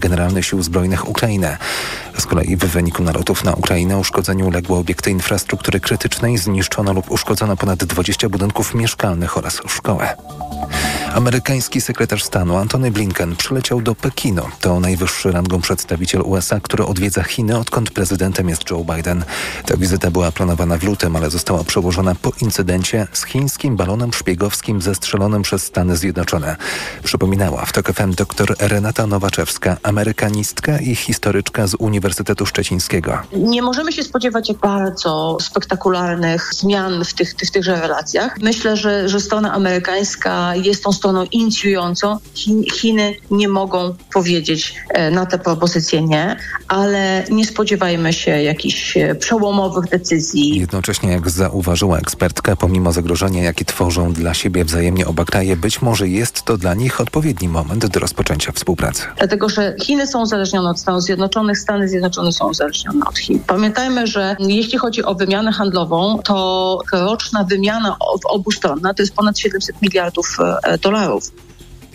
Generalnych Sił Zbrojnych Ukrainy. Z kolei w wyniku nalotów na Ukrainę uszkodzeniu uległy obiekty infrastruktury krytycznej, zniszczono lub uszkodzono ponad 20 budynków mieszkalnych oraz szkołę. Amerykański sekretarz stanu Antony Blinken przyleciał do Pekinu. To najwyższy rangą przedstawiciel USA, który odwiedza Chiny, odkąd prezydentem jest Joe Biden. Ta wizyta była planowana w lutym, ale została przełożona po incydencie z chińskim balonem szpiegowskim zestrzelonym przez Stany Zjednoczone. Przypominała w TOK FM dr Renata Nowaczewska, amerykanistka i historyczka z Uniwersytetu Szczecińskiego. Nie możemy się spodziewać bardzo spektakularnych zmian w tych, tych, tychże relacjach. Myślę, że, że strona amerykańska jest tą stroną inicjującą. Chiny nie mogą powiedzieć e, na tę propozycję nie, ale nie spodziewajmy się jakichś e, przełomowych decyzji. Jednocześnie, jak zauważyła ekspertka, pomimo zagrożenia, jakie tworzą dla siebie wzajemnie oba kraje, być może jest to dla nich odpowiedni moment do rozpoczęcia współpracy. Dlatego, że Chiny są uzależnione od Stanów Zjednoczonych, Stany Zjednoczone są uzależnione od Chin. Pamiętajmy, że jeśli chodzi o wymianę handlową, to roczna wymiana w obu stronach to jest ponad 700 miliardów e, dolarów.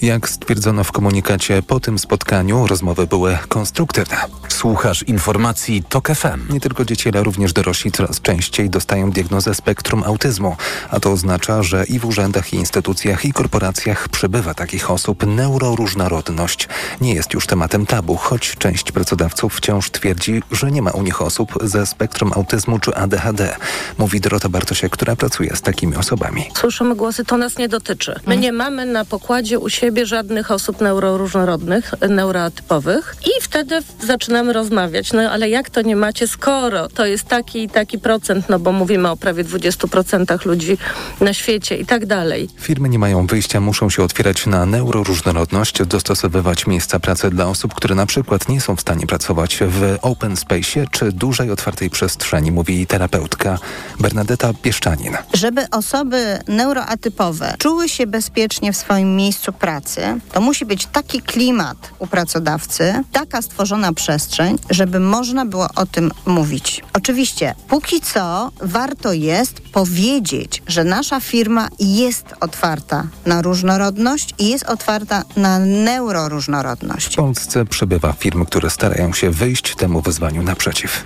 Jak stwierdzono w komunikacie, po tym spotkaniu rozmowy były konstruktywne. Słuchasz informacji TOK FM. Nie tylko dzieci, ale również dorośli coraz częściej dostają diagnozę spektrum autyzmu, a to oznacza, że i w urzędach, i instytucjach, i korporacjach przybywa takich osób. Neuroróżnorodność nie jest już tematem tabu, choć część pracodawców wciąż twierdzi, że nie ma u nich osób ze spektrum autyzmu czy ADHD. Mówi Dorota Bartosiak, która pracuje z takimi osobami. Słyszymy głosy, to nas nie dotyczy. My nie mamy na pokładzie u siebie siebie żadnych osób neuroróżnorodnych, neuroatypowych i wtedy zaczynamy rozmawiać. No ale jak to nie macie, skoro to jest taki i taki procent, no bo mówimy o prawie 20% ludzi na świecie i tak dalej. Firmy nie mają wyjścia, muszą się otwierać na neuroróżnorodność, dostosowywać miejsca pracy dla osób, które na przykład nie są w stanie pracować w open space czy dużej otwartej przestrzeni, mówi terapeutka Bernadetta Pieszczanin. Żeby osoby neuroatypowe czuły się bezpiecznie w swoim miejscu pracy, pracy, to musi być taki klimat u pracodawcy, taka stworzona przestrzeń, żeby można było o tym mówić. Oczywiście, póki co warto jest powiedzieć, że nasza firma jest otwarta na różnorodność i jest otwarta na neuroróżnorodność. W Polsce przybywa firm, które starają się wyjść temu wyzwaniu naprzeciw.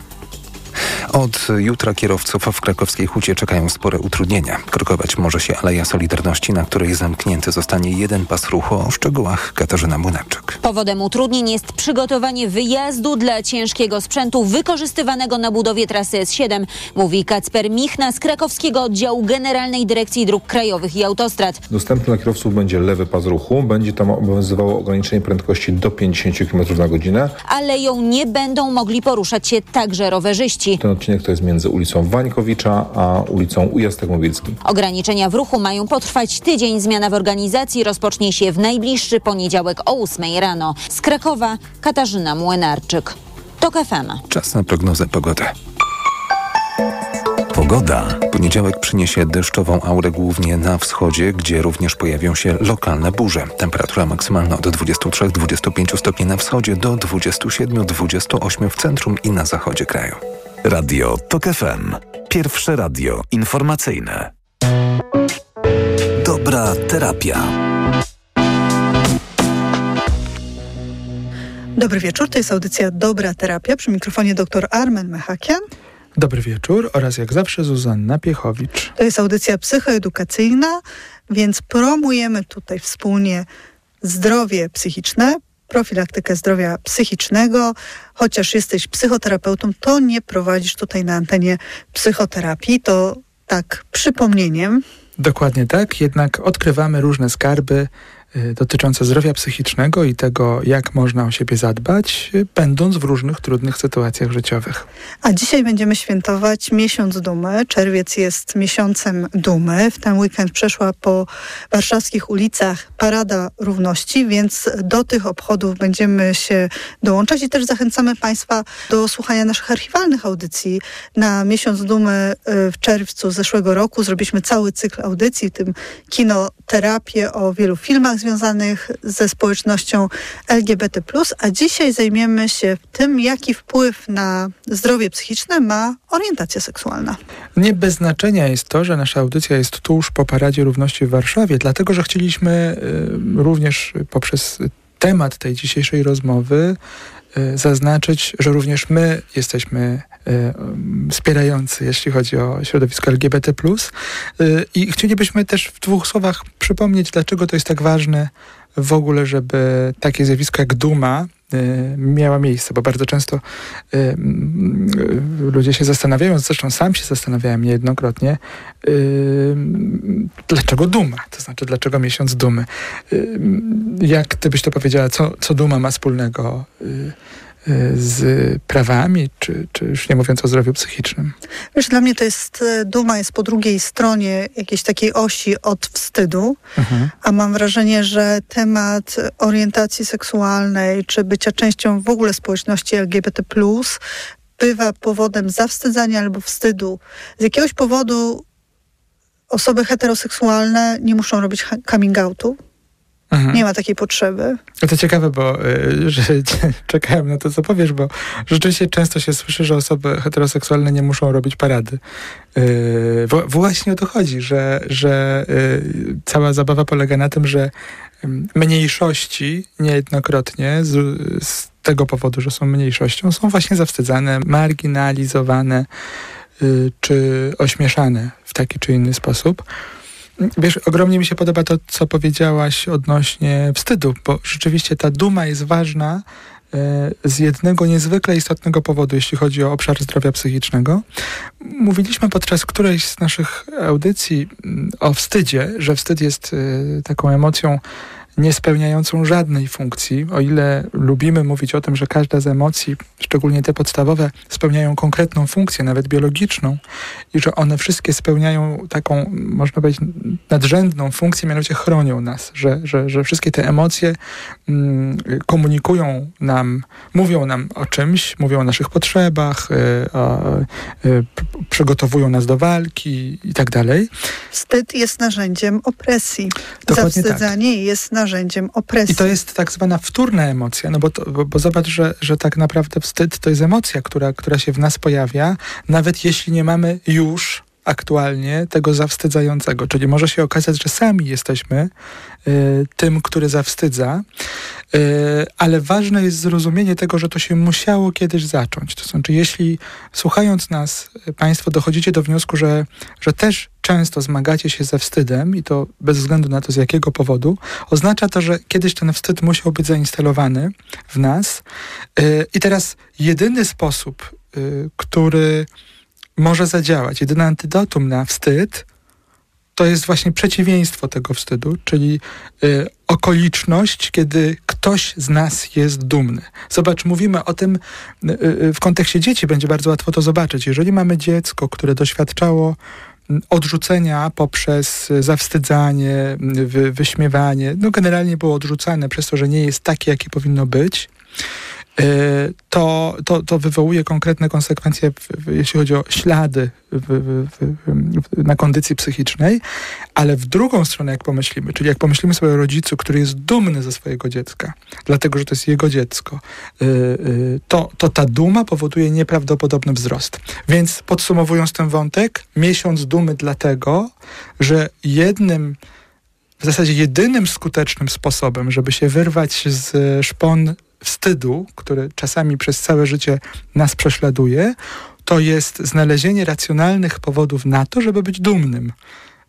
Od jutra kierowców w krakowskiej hucie czekają spore utrudnienia. Krokować może się Aleja Solidarności, na której zamknięty zostanie jeden pas ruchu. O szczegółach Katarzyna Młynarczyk. Powodem utrudnień jest przygotowanie wyjazdu dla ciężkiego sprzętu wykorzystywanego na budowie trasy S7, mówi Kacper Michna z krakowskiego oddziału Generalnej Dyrekcji Dróg Krajowych i Autostrad. Dostępny dla kierowców będzie lewy pas ruchu. Będzie tam obowiązywało ograniczenie prędkości do 50 km na godzinę. Aleją nie będą mogli poruszać się także rowerzyści. Ten odcinek to jest między ulicą Wańkowicza a ulicą Ujastek Mobilski. Ograniczenia w ruchu mają potrwać tydzień. Zmiana w organizacji rozpocznie się w najbliższy poniedziałek o 8 rano. Z Krakowa Katarzyna Młynarczyk. TOK FM. Czas na prognozę pogody. Pogoda. Poniedziałek przyniesie deszczową aurę głównie na wschodzie, gdzie również pojawią się lokalne burze. Temperatura maksymalna od 23-25 stopni na wschodzie do 27-28 w centrum i na zachodzie kraju. Radio TOK FM. Pierwsze radio informacyjne. Dobra terapia. Dobry wieczór, to jest audycja Dobra Terapia. Przy mikrofonie dr Armen Mechakian. Dobry wieczór oraz jak zawsze Zuzanna Piechowicz. To jest audycja psychoedukacyjna, więc promujemy tutaj wspólnie zdrowie psychiczne, profilaktykę zdrowia psychicznego. Chociaż jesteś psychoterapeutą, to nie prowadzisz tutaj na antenie psychoterapii. To tak przypomnieniem. Dokładnie tak, jednak odkrywamy różne skarby dotyczące zdrowia psychicznego i tego, jak można o siebie zadbać, y, będąc w różnych trudnych sytuacjach życiowych. A dzisiaj będziemy świętować miesiąc dumy. Czerwiec jest miesiącem dumy. W ten weekend przeszła po warszawskich ulicach Parada Równości, więc do tych obchodów będziemy się dołączać i też zachęcamy Państwa do słuchania naszych archiwalnych audycji. Na miesiąc dumy y, w czerwcu zeszłego roku zrobiliśmy cały cykl audycji, w tym kinoterapię o wielu filmach związanych ze społecznością LGBT+, a dzisiaj zajmiemy się tym, jaki wpływ na zdrowie psychiczne ma orientacja seksualna. Nie bez znaczenia jest to, że nasza audycja jest tuż po Paradzie Równości w Warszawie, dlatego że chcieliśmy y, również poprzez temat tej dzisiejszej rozmowy zaznaczyć, że również my jesteśmy y, wspierający, jeśli chodzi o środowisko LGBT. Y, I chcielibyśmy też w dwóch słowach przypomnieć, dlaczego to jest tak ważne w ogóle, żeby takie zjawisko jak duma y, miała miejsce, bo bardzo często y, y, ludzie się zastanawiają, zresztą sam się zastanawiałem niejednokrotnie, y, dlaczego duma, to znaczy dlaczego miesiąc dumy. Y, jak ty byś to powiedziała, co, co duma ma wspólnego y, z prawami, czy, czy już nie mówiąc o zdrowiu psychicznym? Wiesz, dla mnie to jest, duma jest po drugiej stronie jakiejś takiej osi od wstydu, mhm. a mam wrażenie, że temat orientacji seksualnej, czy bycia częścią w ogóle społeczności LGBT+, bywa powodem zawstydzania albo wstydu. Z jakiegoś powodu osoby heteroseksualne nie muszą robić coming outu, Mhm. Nie ma takiej potrzeby. To ciekawe, bo y, że czekałem na to, co powiesz, bo rzeczywiście często się słyszy, że osoby heteroseksualne nie muszą robić parady. Y, właśnie o to chodzi, że, że y, cała zabawa polega na tym, że mniejszości niejednokrotnie z, z tego powodu, że są mniejszością, są właśnie zawstydzane, marginalizowane czy ośmieszane w taki czy inny sposób. Wiesz, ogromnie mi się podoba to, co powiedziałaś odnośnie wstydu, bo rzeczywiście ta duma jest ważna e, z jednego niezwykle istotnego powodu, jeśli chodzi o obszar zdrowia psychicznego. Mówiliśmy podczas którejś z naszych audycji mm, o wstydzie, że wstyd jest e, taką emocją niespełniającą żadnej funkcji. O ile lubimy mówić o tym, że każda z emocji, szczególnie te podstawowe, spełniają konkretną funkcję, nawet biologiczną, i że one wszystkie spełniają taką, można powiedzieć, nadrzędną funkcję, mianowicie chronią nas, że, że, że wszystkie te emocje mm, komunikują nam, mówią nam o czymś, mówią o naszych potrzebach, y, o, y, przygotowują nas do walki i tak dalej. Wstyd jest narzędziem opresji. Dokładnie tak. Zawstydzanie tak. jest narzędziem opresji. I to jest tak zwana wtórna emocja, no bo, to, bo, bo, zobacz, że, że tak naprawdę wstyd to jest emocja, która, która się w nas pojawia, nawet jeśli nie mamy już aktualnie tego zawstydzającego. Czyli może się okazać, że sami jesteśmy y, tym, który zawstydza, y, ale ważne jest zrozumienie tego, że to się musiało kiedyś zacząć. To znaczy, jeśli słuchając nas, Państwo dochodzicie do wniosku, że, że też często zmagacie się ze wstydem i to bez względu na to z jakiego powodu, oznacza to, że kiedyś ten wstyd musiał być zainstalowany w nas. Y, I teraz jedyny sposób, y, który może zadziałać. Jedyne antidotum na wstyd to jest właśnie przeciwieństwo tego wstydu, czyli y, okoliczność, kiedy ktoś z nas jest dumny. Zobacz, mówimy o tym y, y, w kontekście dzieci, będzie bardzo łatwo to zobaczyć. Jeżeli mamy dziecko, które doświadczało odrzucenia poprzez zawstydzanie, wy, wyśmiewanie, no generalnie było odrzucane przez to, że nie jest takie, jakie powinno być, to, to, to wywołuje konkretne konsekwencje, jeśli chodzi o ślady w, w, na kondycji psychicznej, ale w drugą stronę, jak pomyślimy, czyli jak pomyślimy sobie o rodzicu, który jest dumny ze swojego dziecka, dlatego że to jest jego dziecko, e, e, to, to ta duma powoduje nieprawdopodobny wzrost. Więc podsumowując ten wątek, miesiąc dumy dlatego, że jednym w zasadzie jedynym skutecznym sposobem, żeby się wyrwać z szpon wstydu, który czasami przez całe życie nas prześladuje, to jest znalezienie racjonalnych powodów na to, żeby być dumnym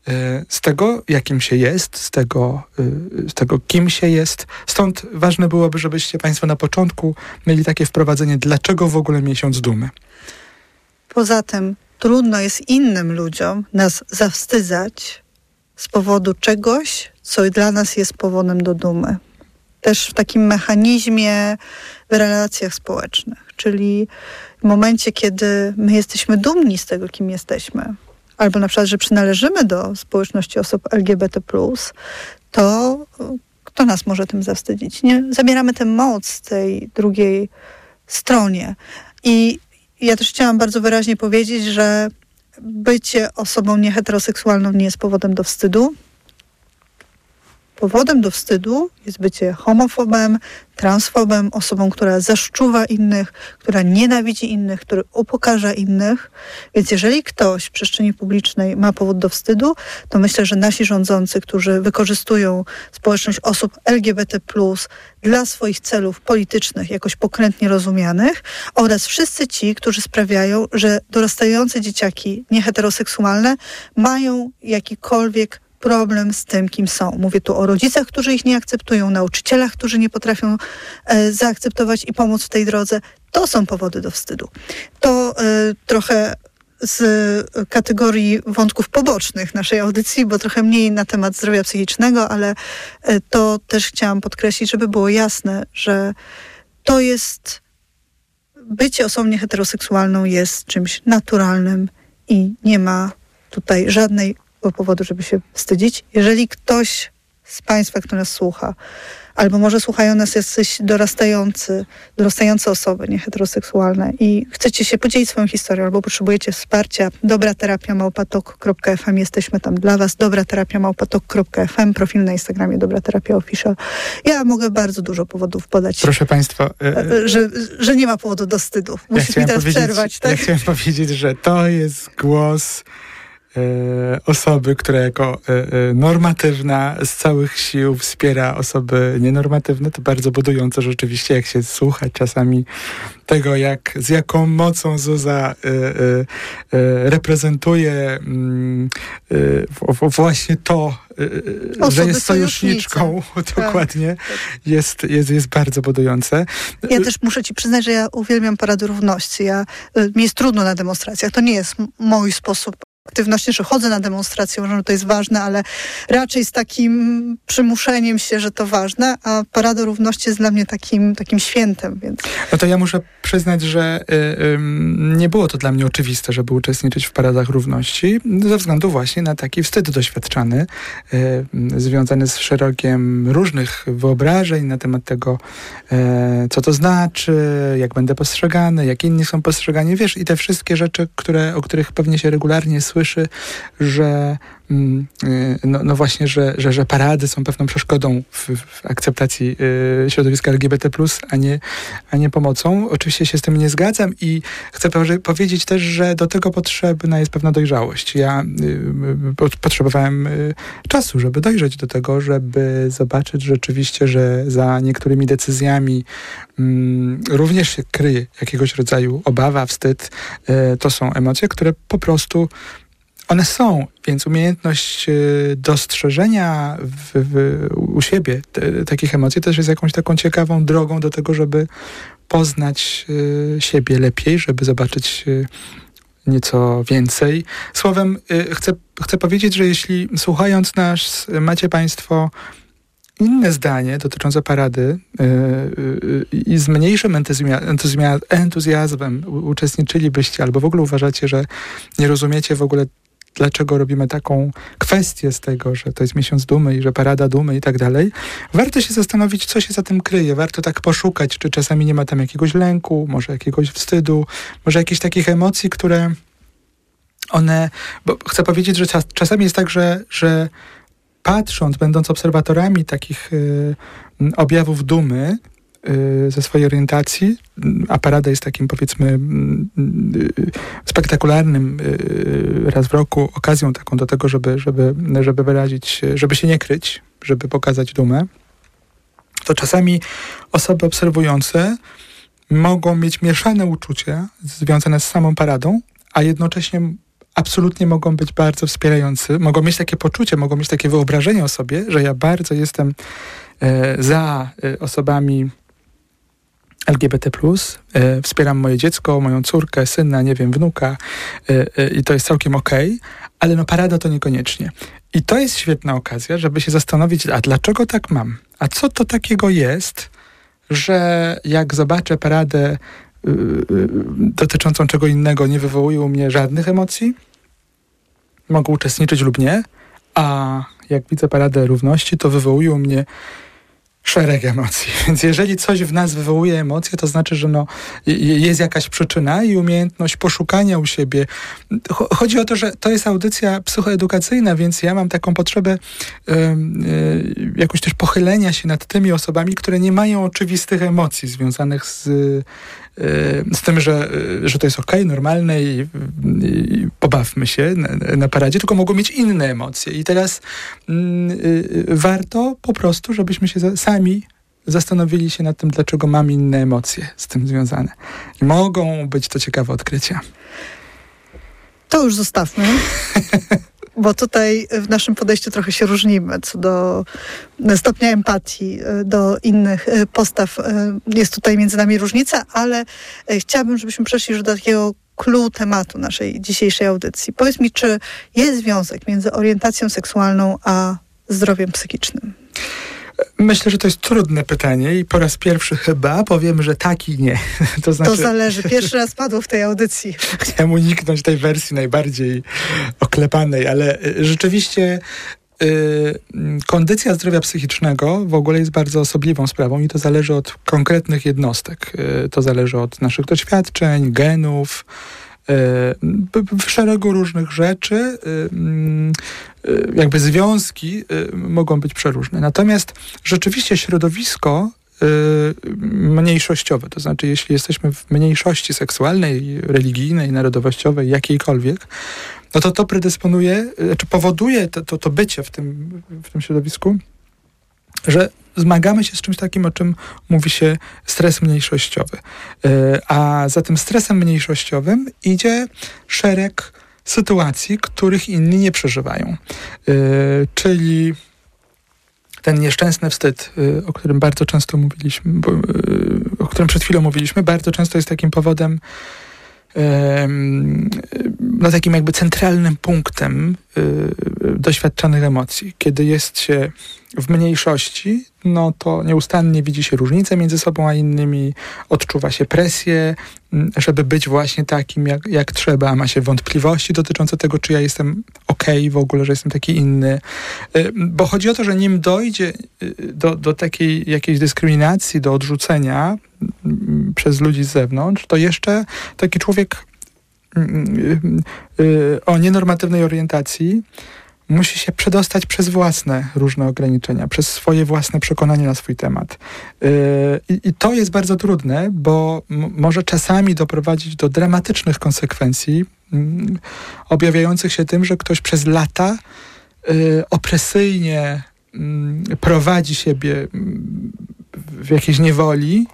e, z tego, jakim się jest, z tego, e, z tego, kim się jest. Stąd ważne byłoby, żebyście Państwo na początku mieli takie wprowadzenie, dlaczego w ogóle miesiąc dumy. Poza tym trudno jest innym ludziom nas zawstydzać z powodu czegoś, co dla nas jest powodem do dumy też w takim mechanizmie w relacjach społecznych, czyli w momencie, kiedy my jesteśmy dumni z tego, kim jesteśmy, albo na przykład, że przynależymy do społeczności osób LGBT, to kto nas może tym zawstydzić? Nie zabieramy tę moc tej drugiej stronie. I ja też chciałam bardzo wyraźnie powiedzieć, że bycie osobą nieheteroseksualną nie jest powodem do wstydu powodem do wstydu jest bycie homofobem, transfobem, osobą, która zaszczuwa innych, która nienawidzi innych, który upokarza innych. Więc jeżeli ktoś w przestrzeni publicznej ma powód do wstydu, to myślę, że nasi rządzący, którzy wykorzystują społeczność osób LGBT, dla swoich celów politycznych, jakoś pokrętnie rozumianych, oraz wszyscy ci, którzy sprawiają, że dorastające dzieciaki nieheteroseksualne mają jakikolwiek problem z tym, kim są. Mówię tu o rodzicach, którzy ich nie akceptują, nauczycielach, którzy nie potrafią e, zaakceptować i pomóc w tej drodze. To są powody do wstydu. To e, trochę z kategorii wątków pobocznych naszej audycji, bo trochę mniej na temat zdrowia psychicznego, ale e, to też chciałam podkreślić, żeby było jasne, że to jest bycie osobą nieheteroseksualną jest czymś naturalnym i nie ma tutaj żadnej powodu, żeby się wstydzić. Jeżeli ktoś z Państwa, kto nas słucha, albo może słuchają nas jacyś dorastający, dorastające osoby nieheteroseksualne i chcecie się podzielić swoją historią, albo potrzebujecie wsparcia, dobra terapia małpatok.fm, jesteśmy tam dla Was, dobra terapia małpatok.fm, profil na Instagramie dobra terapia official. Ja mogę bardzo dużo powodów podać. Proszę Państwa. Y, że, że nie ma powodu do wstydu. Musisz ja mi teraz przerwać. Tak? Ja chciałem powiedzieć, że to jest głos osoby, która jako e, e, normatywna z całych sił wspiera osoby nienormatywne, to bardzo budujące rzeczywiście, jak się słucha czasami tego, jak z jaką mocą Zuza reprezentuje mm, właśnie to, Osoby że jest sojuszniczką, tak, dokładnie, tak. Jest, jest, jest bardzo budujące. Ja też muszę ci przyznać, że ja uwielbiam Parady Równości. Ja, mi jest trudno na demonstracjach. To nie jest mój sposób aktywności, że chodzę na demonstrację, uważam, że to jest ważne, ale raczej z takim przymuszeniem się, że to ważne, a Parada Równości jest dla mnie takim, takim świętem. Więc... No to ja muszę przyznać, że y, y, nie było to dla mnie oczywiste, żeby uczestniczyć w Paradach Równości, ze względu właśnie na taki wstyd doświadczany, y, związany z szerokiem różnych wyobrażeń na temat tego, e, co to znaczy, jak będę postrzegany, jak inni są postrzegani, wiesz, i te wszystkie rzeczy, które, o których pewnie się regularnie słyszy, że mm, y, no, no, właśnie, że, że, że parady są pewną przeszkodą w, w akceptacji y, środowiska LGBT+, a nie, a nie pomocą. Oczywiście się z tym nie zgadzam i chcę powiedzieć też, że do tego potrzebna jest pewna dojrzałość. Ja y, potrzebowałem czasu, żeby dojrzeć do tego, żeby zobaczyć rzeczywiście, że za niektórymi decyzjami mm, również się kryje jakiegoś rodzaju obawa, wstyd. To są emocje, które po prostu one są, więc umiejętność e, dostrzeżenia w, w, u siebie te, takich emocji też jest jakąś taką ciekawą drogą do tego, żeby poznać y, siebie lepiej, żeby zobaczyć y, nieco więcej. Słowem, chcę, chcę powiedzieć, że jeśli słuchając nas macie Państwo inne zdanie dotyczące parady i z mniejszym entuzjazmem uczestniczylibyście, albo w ogóle uważacie, że nie rozumiecie w ogóle dlaczego robimy taką kwestię z tego, że to jest miesiąc dumy i że parada dumy i tak dalej, warto się zastanowić, co się za tym kryje. Warto tak poszukać, czy czasami nie ma tam jakiegoś lęku, może jakiegoś wstydu, może jakichś takich emocji, które one, bo chcę powiedzieć, że czas, czasami jest tak, że, że patrząc, będąc obserwatorami takich y, objawów dumy, ze swojej orientacji, a parada jest takim powiedzmy mm, y, spektakularnym y, raz w roku okazją taką do tego, żeby, żeby, żeby wyrazić, żeby się nie kryć, żeby pokazać dumę, to czasami osoby obserwujące mogą mieć mieszane uczucia związane z samą paradą, a jednocześnie absolutnie mogą być bardzo wspierający, mogą mieć takie poczucie, mogą mieć takie wyobrażenie o sobie, że ja bardzo jestem e, za e, osobami LGBT+, e, wspieram moje dziecko, moją córkę, syna, nie wiem, wnuka e, e, i to jest całkiem okej, okay, ale no parada to niekoniecznie. I to jest świetna okazja, żeby się zastanowić, a dlaczego tak mam? A co to takiego jest, że jak zobaczę paradę dotyczącą czego innego, nie wywołuje u mnie żadnych emocji? Mogę uczestniczyć lub nie, a jak widzę paradę równości, to wywołuje u mnie szereg emocji. Więc jeżeli coś w nas wywołuje emocje, to znaczy, że no, jest jakaś przyczyna i umiejętność poszukania u siebie. Chodzi o to, że to jest audycja psychoedukacyjna, więc ja mam taką potrzebę y, jakoś też pochylenia się nad tymi osobami, które nie mają oczywistych emocji związanych z, z tym, że, że to jest ok, normalne i, i pobawmy się na, na, paradzie, tylko mogą mieć inne emocje. I teraz mm, warto po prostu, żebyśmy się sami zastanowili się nad tym, dlaczego mam inne emocje z tym związane. I mogą być to ciekawe odkrycia. To już zostawmy. bo tutaj w naszym podejściu trochę się różnimy co do stopnia empatii e, do innych e, postaw. E, jest tutaj między nami różnica, ale chciałabym, żebyśmy przeszli już do takiego clue tematu naszej dzisiejszej audycji. Powiedz mi, czy jest związek między orientacją seksualną a zdrowiem psychicznym? Myślę, że to jest trudne pytanie i po raz pierwszy chyba powiem, że tak i nie. To, znaczy... to zależy. Pierwszy raz padło w tej audycji. Chciałem uniknąć tej wersji najbardziej oklepanej, ale y, rzeczywiście y, kondycja zdrowia psychicznego w ogóle jest bardzo osobliwą sprawą i to zależy od konkretnych jednostek. Y, to zależy od naszych doświadczeń, genów, szeregu różnych rzeczy mm, jakby związki mogą być przeróżne. Natomiast rzeczywiście środowisko mniejszościowe, to znaczy jeśli jesteśmy w mniejszości seksualnej, religijnej, narodowościowej, jakiejkolwiek, no to to predysponuje, czy powoduje to, to, to bycie w tym, w tym środowisku, że zmagamy się z czymś takim, o czym mówi się stres mniejszościowy. E, a za tym stresem mniejszościowym idzie szereg sytuacji, których inni nie przeżywają. E, czyli ten nieszczęsny wstyd, e, o którym bardzo często mówiliśmy, o którym przed chwilą mówiliśmy, bardzo często jest takim powodem, no takim jakby centralnym punktem doświadczanych emocji. Kiedy jest się w mniejszości, no to nieustannie widzi się różnice między sobą a innymi, odczuwa się presję, żeby być właśnie takim, jak, jak trzeba, ma się wątpliwości dotyczące tego, czy ja jestem okej okay w ogóle, że jestem taki inny. Y, bo chodzi o to, że nim dojdzie y, do, do takiej jakiejś dyskryminacji, do odrzucenia przez ludzi z zewnątrz, to jeszcze taki człowiek y, o nienormatywnej orientacji musi się przedostać przez własne różne ograniczenia, przez swoje własne przekonanie na swój temat. Yy, I to jest bardzo trudne, bo może czasami doprowadzić do dramatycznych konsekwencji, mm, objawiających się tym, że ktoś przez lata yy, opresyjnie mm, prowadzi siebie mm, w jakiejś niewoli,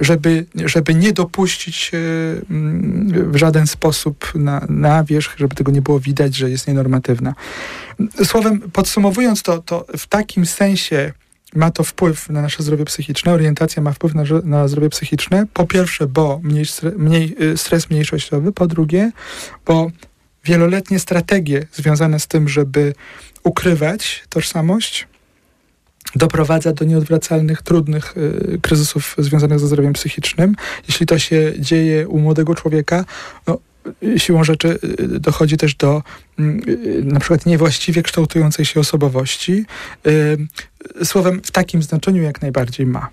żeby, żeby nie dopuścić mm, w żaden sposób na, na wierzch, żeby tego nie było widać, że jest nienormatywna. Słowem, podsumowując to, to w takim sensie ma to wpływ na nasze zdrowie psychiczne, orientacja ma wpływ na, na zdrowie psychiczne. Po pierwsze, bo mniej, mniej, y, stres mniejszościowy, po drugie, bo wieloletnie strategie związane z tym, żeby ukrywać tożsamość, doprowadza do nieodwracalnych, trudnych y, kryzysów związanych ze zdrowiem psychicznym. Jeśli to się dzieje u młodego człowieka, no, siłą rzeczy y, dochodzi też do y, na przykład niewłaściwie kształtującej się osobowości. Słowem, w takim znaczeniu jak najbardziej ma.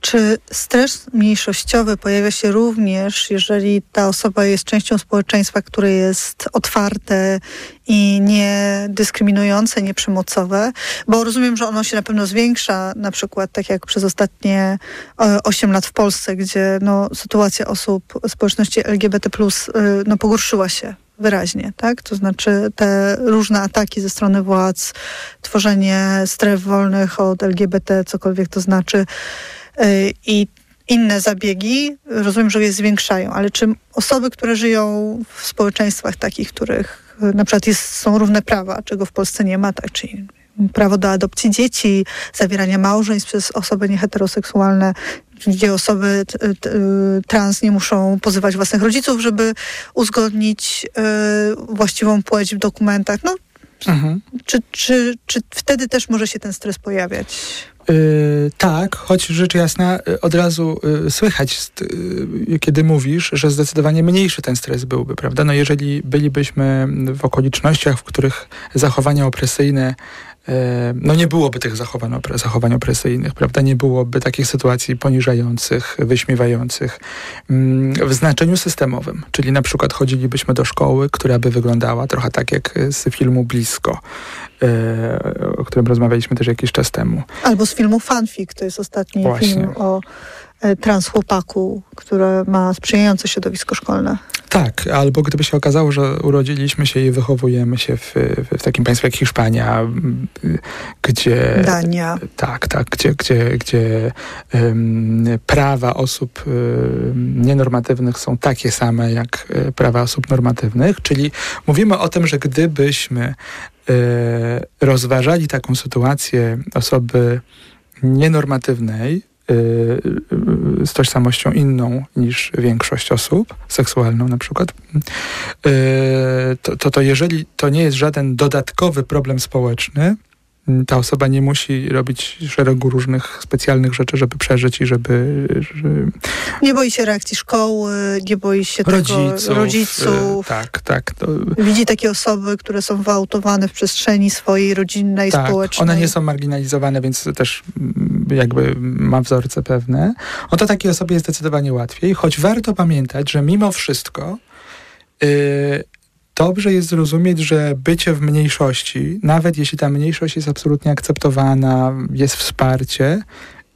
Czy stres mniejszościowy pojawia się również, jeżeli ta osoba jest częścią społeczeństwa, które jest otwarte i nie dyskryminujące, nie przemocowe? Bo rozumiem, że ono się na pewno zwiększa, na przykład tak jak przez ostatnie 8 lat w Polsce, gdzie no, sytuacja osób społeczności LGBT y, no, pogorszyła się wyraźnie, tak? To znaczy te różne ataki ze strony władz, tworzenie stref wolnych od LGBT, cokolwiek to znaczy, i inne zabiegi, rozumiem, że je zwiększają, ale czy osoby, które żyją w społeczeństwach takich, których y, na przykład jest, są równe prawa, czego w Polsce nie ma, tak, czyli prawo do adopcji dzieci, zawierania małżeństw przez osoby nieheteroseksualne, gdzie osoby trans nie muszą pozywać własnych rodziców, żeby uzgodnić y, właściwą płeć w dokumentach. No, mhm. czy, czy, czy wtedy też może się ten stres pojawiać? Yy, tak, choć rzecz jasna y, od razu yy, słychać, kiedy mówisz, że zdecydowanie mniejszy ten stres byłby, prawda? No jeżeli bylibyśmy w okolicznościach, w których zachowania opresyjne no nie byłoby tych zachowań, zachowań opresyjnych, prawda? Nie byłoby takich sytuacji poniżających, wyśmiewających mm, w znaczeniu systemowym. Czyli na przykład chodzilibyśmy do szkoły, która by wyglądała trochę tak jak z filmu Blisko, e, o którym rozmawialiśmy też jakiś czas temu. Albo z filmu Fanfic, to jest ostatni Właśnie. film o e, trans chłopaku, które ma sprzyjające środowisko szkolne. Tak, albo gdyby się okazało, że urodziliśmy się i wychowujemy się w, w takim państwie jak Hiszpania, gdzie... Dania. Tak, tak, gdzie, gdzie, gdzie um, prawa osób um, nienormatywnych są takie same jak e, prawa osób normatywnych, czyli mówimy o tym, że gdybyśmy e, rozważali taką sytuację osoby nienormatywnej, z tożsamością inną niż większość osób, seksualną na przykład, y, to, to, to jeżeli to nie jest żaden dodatkowy problem społeczny, ta osoba nie musi robić szeregu różnych specjalnych rzeczy, żeby przeżyć i żeby... żeby... Nie boi się reakcji szkoły, nie boi się rodziców. Tego, rodziców. tak, tak. To... Widzi takie osoby, które są wyautowane w przestrzeni swojej rodzinnej, tak, społecznej. one nie są marginalizowane, więc też mm, jakby ma wzorce pewne. O to takiej osobie jest zdecydowanie łatwiej, choć warto pamiętać, że mimo wszystko yy, dobrze jest zrozumieć, że bycie w mniejszości, nawet jeśli ta mniejszość jest absolutnie akceptowana, jest wsparcie,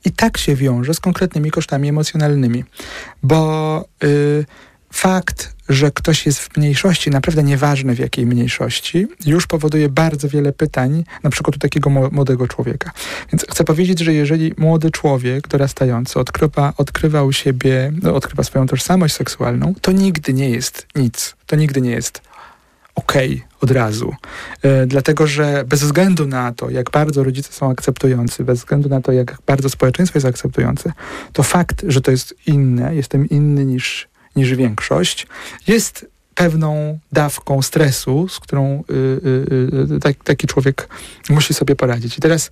i tak się wiąże z konkretnymi kosztami emocjonalnymi. Bo y, fakt, że ktoś jest w mniejszości, naprawdę nieważne w jakiej mniejszości, już powoduje bardzo wiele pytań, na przykład u takiego młodego człowieka. Więc chcę powiedzieć, że jeżeli młody człowiek dorastający odkrywa, odkrywa u siebie, no, odkrywa swoją tożsamość seksualną, to nigdy nie jest nic. To nigdy nie jest okay od razu. E, dlatego, że bez względu na to, jak bardzo rodzice są akceptujący, bez względu na to, jak bardzo społeczeństwo jest akceptujące, to fakt, że to jest inne, jestem inny niż, niż większość, jest pewną dawką stresu, z którą y, y, y, tak, taki człowiek musi sobie poradzić. I teraz y,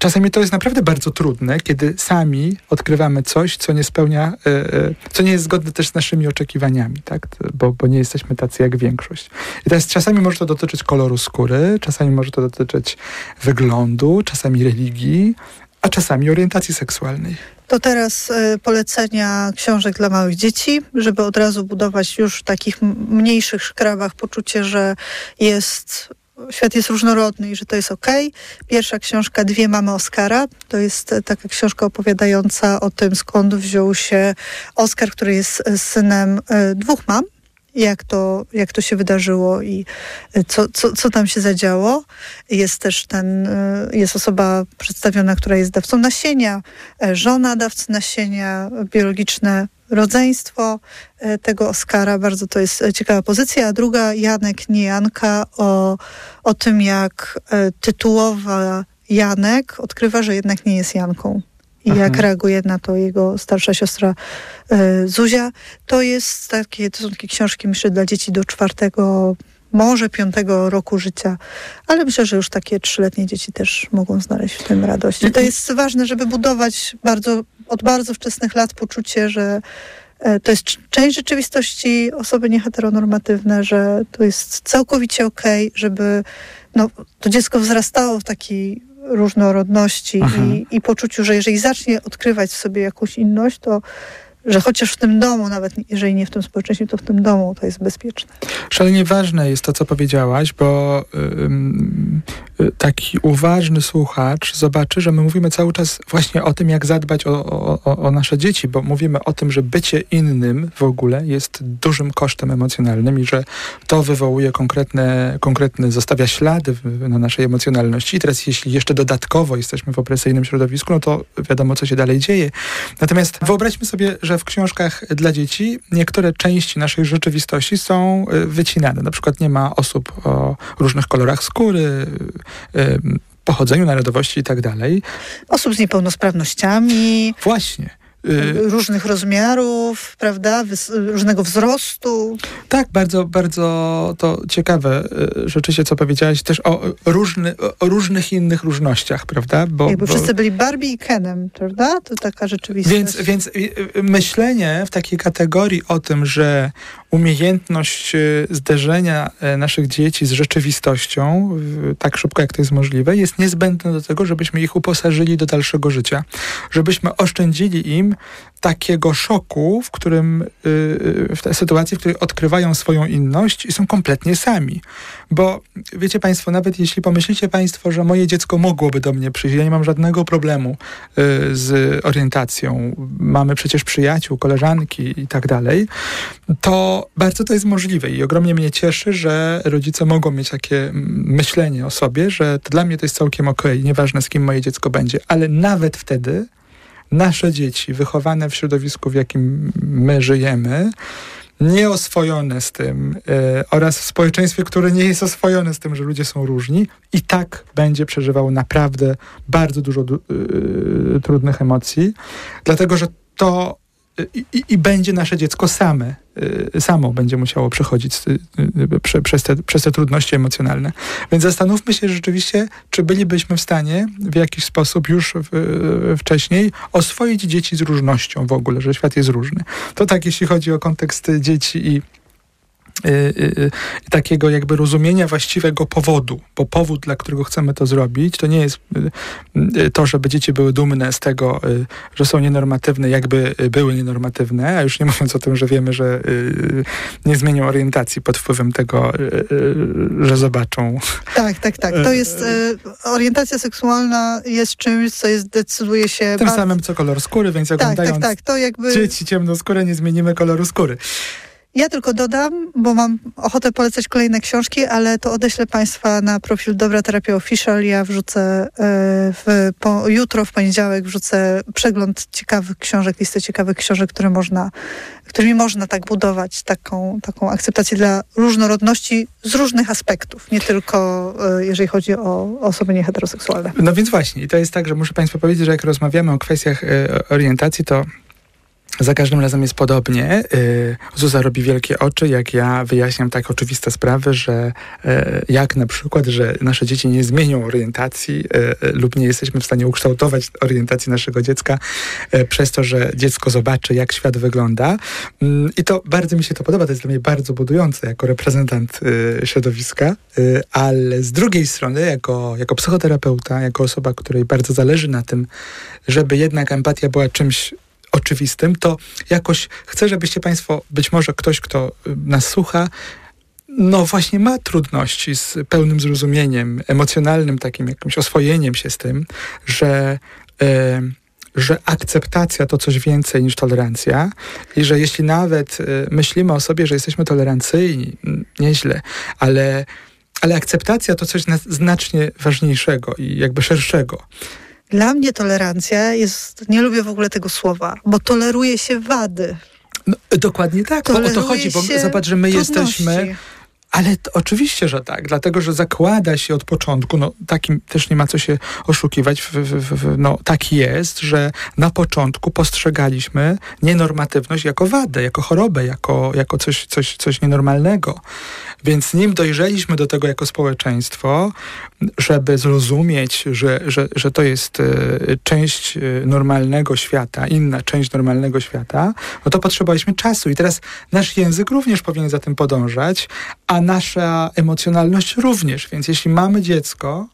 czasami to jest naprawdę bardzo trudne, kiedy sami odkrywamy coś, co nie spełnia, e, e, co nie jest zgodne też z naszymi oczekiwaniami, tak? Bo, bo nie jesteśmy tacy jak większość. I teraz czasami może to dotyczyć koloru skóry, czasami może to dotyczyć wyglądu, czasami religii, a czasami orientacji seksualnej. To teraz y, polecenia książek dla małych dzieci, żeby od razu budować już w takich mniejszych szkrawach poczucie, że jest świat jest różnorodny i że to jest ok. Pierwsza książka Dwie mamy Oscara. To jest e, taka książka opowiadająca o tym, skąd wziął się Oscar, który jest e, synem e, dwóch mam jak to, jak to się wydarzyło i co, co, co tam się zadziało. Jest też ten, jest osoba przedstawiona, która jest dawcą nasienia, żona dawcy nasienia, biologiczne rodzeństwo e, tego Oscara. Bardzo to jest e, ciekawa pozycja. A druga, Janek, nie Janka, o, o tym, jak e, tytułowa Janek odkrywa, że jednak nie jest Janką. I jak mhm. reaguje na to jego starsza siostra Zuzia. To jest takie, to są takie książki, myślę, dla dzieci do czwartego, może piątego roku życia, ale myślę, że już takie trzyletnie dzieci też mogą znaleźć w tym radość. I to jest ważne, żeby budować bardzo od bardzo wczesnych lat poczucie, że e, to jest część rzeczywistości osoby nieheteronormatywne, że to jest całkowicie okej, okay, żeby no, to dziecko wzrastało w takiej różnorodności i, i poczuciu, że jeżeli zacznie odkrywać w sobie jakąś inność, to że chociaż w tym domu, nawet jeżeli nie w tym społeczeństwie, to w tym domu to jest bezpieczne. Szalenie ważne jest to, co powiedziałaś, bo y, taki uważny słuchacz zobaczy, że my mówimy cały czas właśnie o tym, jak zadbać o, o, o nasze dzieci, bo mówimy o tym, że bycie innym w ogóle jest dużym kosztem emocjonalnym i że to wywołuje konkretne, konkretne zostawia ślady na naszej emocjonalności. I teraz jeśli jeszcze dodatkowo jesteśmy w opresyjnym środowisku, no to wiadomo, co się dalej dzieje. Natomiast wyobraźmy sobie, że w książkach dla dzieci niektóre części naszej rzeczywistości są y, wycinane. Na przykład nie ma osób o różnych kolorach skóry, y, pochodzeniu, narodowości i tak dalej. Osób z niepełnosprawnościami. Właśnie. Y, różnych rozmiarów, prawda, różnego wzrostu. Tak, bardzo, bardzo to ciekawe y, rzeczywiście, co powiedziałaś, też o, różny, o różnych innych różnościach, prawda? Bo, Jakby bo... wszyscy byli Barbie i Kenem, prawda? To taka rzeczywistość. Więc, więc y, myślenie w takiej kategorii o tym, że umiejętność zderzenia naszych dzieci z rzeczywistością tak szybko, jak to jest możliwe, jest niezbędne do tego, żebyśmy ich uposażyli do dalszego życia, żebyśmy oszczędzili im takiego szoku, w którym, w tej sytuacji, w której odkrywają swoją inność i są kompletnie sami. Bo wiecie Państwo, nawet jeśli pomyślicie Państwo, że moje dziecko mogłoby do mnie przyjść, ja nie mam żadnego problemu z orientacją, mamy przecież przyjaciół, koleżanki i tak dalej, to bardzo to jest możliwe i ogromnie mnie cieszy, że rodzice mogą mieć takie myślenie o sobie, że dla mnie to jest całkiem okej, okay, nieważne z kim moje dziecko będzie, ale nawet wtedy nasze dzieci wychowane w środowisku, w jakim my żyjemy, nieoswojone z tym e, oraz w społeczeństwie, które nie jest oswojone z tym, że ludzie są różni, i tak będzie przeżywało naprawdę bardzo dużo e, trudnych emocji, dlatego że to i, i, będzie nasze dziecko same, y, samo będzie musiało przechodzić y, y, prze, przez, te, przez te trudności emocjonalne. Więc zastanówmy się rzeczywiście, czy bylibyśmy w stanie w jakiś sposób już w, wcześniej oswoić dzieci z różnością w ogóle, że świat jest różny. To tak, jeśli chodzi o kontekst dzieci i takiego jakby rozumienia właściwego powodu, bo powód, dla którego chcemy to zrobić, to nie jest to, żeby dzieci były dumne z tego, że są nienormatywne, jakby były nienormatywne, a już nie mówiąc o tym, że wiemy, że nie zmienią orientacji pod wpływem tego, że zobaczą. Tak, tak, tak. To jest orientacja seksualna jest czymś, co jest, decyduje się... Tym bardzo... samym, co kolor skóry, więc tak, oglądając tak, tak, to jakby... dzieci ciemnoskóre nie zmienimy koloru skóry. Ja tylko dodam, bo mam ochotę polecać kolejne książki, ale to odeślę Państwa na profil Dobra Terapia Official. Ja wrzucę e, w, po, jutro, w poniedziałek, wrzucę przegląd ciekawych książek, listę ciekawych książek, które można, którymi można tak budować taką, taką akceptację dla różnorodności z różnych aspektów, nie tylko e, jeżeli chodzi o osoby nieheteroseksualne. No więc właśnie, i to jest tak, że muszę Państwu powiedzieć, że jak rozmawiamy o kwestiach e, orientacji, to za każdym razem jest podobnie. Y, Zuza robi wielkie oczy, jak ja wyjaśniam tak oczywiste sprawy, że y, jak na przykład, że nasze dzieci nie zmienią orientacji y, lub nie jesteśmy w stanie ukształtować orientacji naszego dziecka przez to, że dziecko zobaczy, jak świat wygląda. Mm, I to bardzo mi się to podoba, to jest dla mnie bardzo budujące jako reprezentant środowiska, ale z drugiej strony, jako, jako psychoterapeuta, jako osoba, której bardzo zależy na tym, żeby jednak empatia była czymś oczywistym, to jakoś chcę, żebyście Państwo, być może ktoś, kto y, nas słucha, no właśnie ma trudności z pełnym zrozumieniem emocjonalnym, takim jakimś oswojeniem się z tym, że. Yy, że akceptacja to coś więcej niż tolerancja i że jeśli nawet y, myślimy o sobie, że jesteśmy tolerancyjni, nieźle, ale, ale akceptacja to coś znacznie ważniejszego i jakby szerszego. Dla mnie tolerancja jest, nie lubię w ogóle tego słowa, bo toleruje się wady. No, dokładnie tak, bo o to chodzi, bo zobacz, że my trudności. jesteśmy ale to, oczywiście, że tak, dlatego że zakłada się od początku, no takim też nie ma co się oszukiwać, w, w, w, no tak jest, że na początku postrzegaliśmy nienormatywność jako wadę, jako chorobę, jako, jako coś, coś, coś nienormalnego. Więc nim dojrzeliśmy do tego jako społeczeństwo, żeby zrozumieć, że, że, że to jest e, część e, normalnego świata, inna część normalnego świata, no to potrzebowaliśmy czasu. I teraz nasz język również powinien za tym podążać, a nasza emocjonalność również. Więc jeśli mamy dziecko,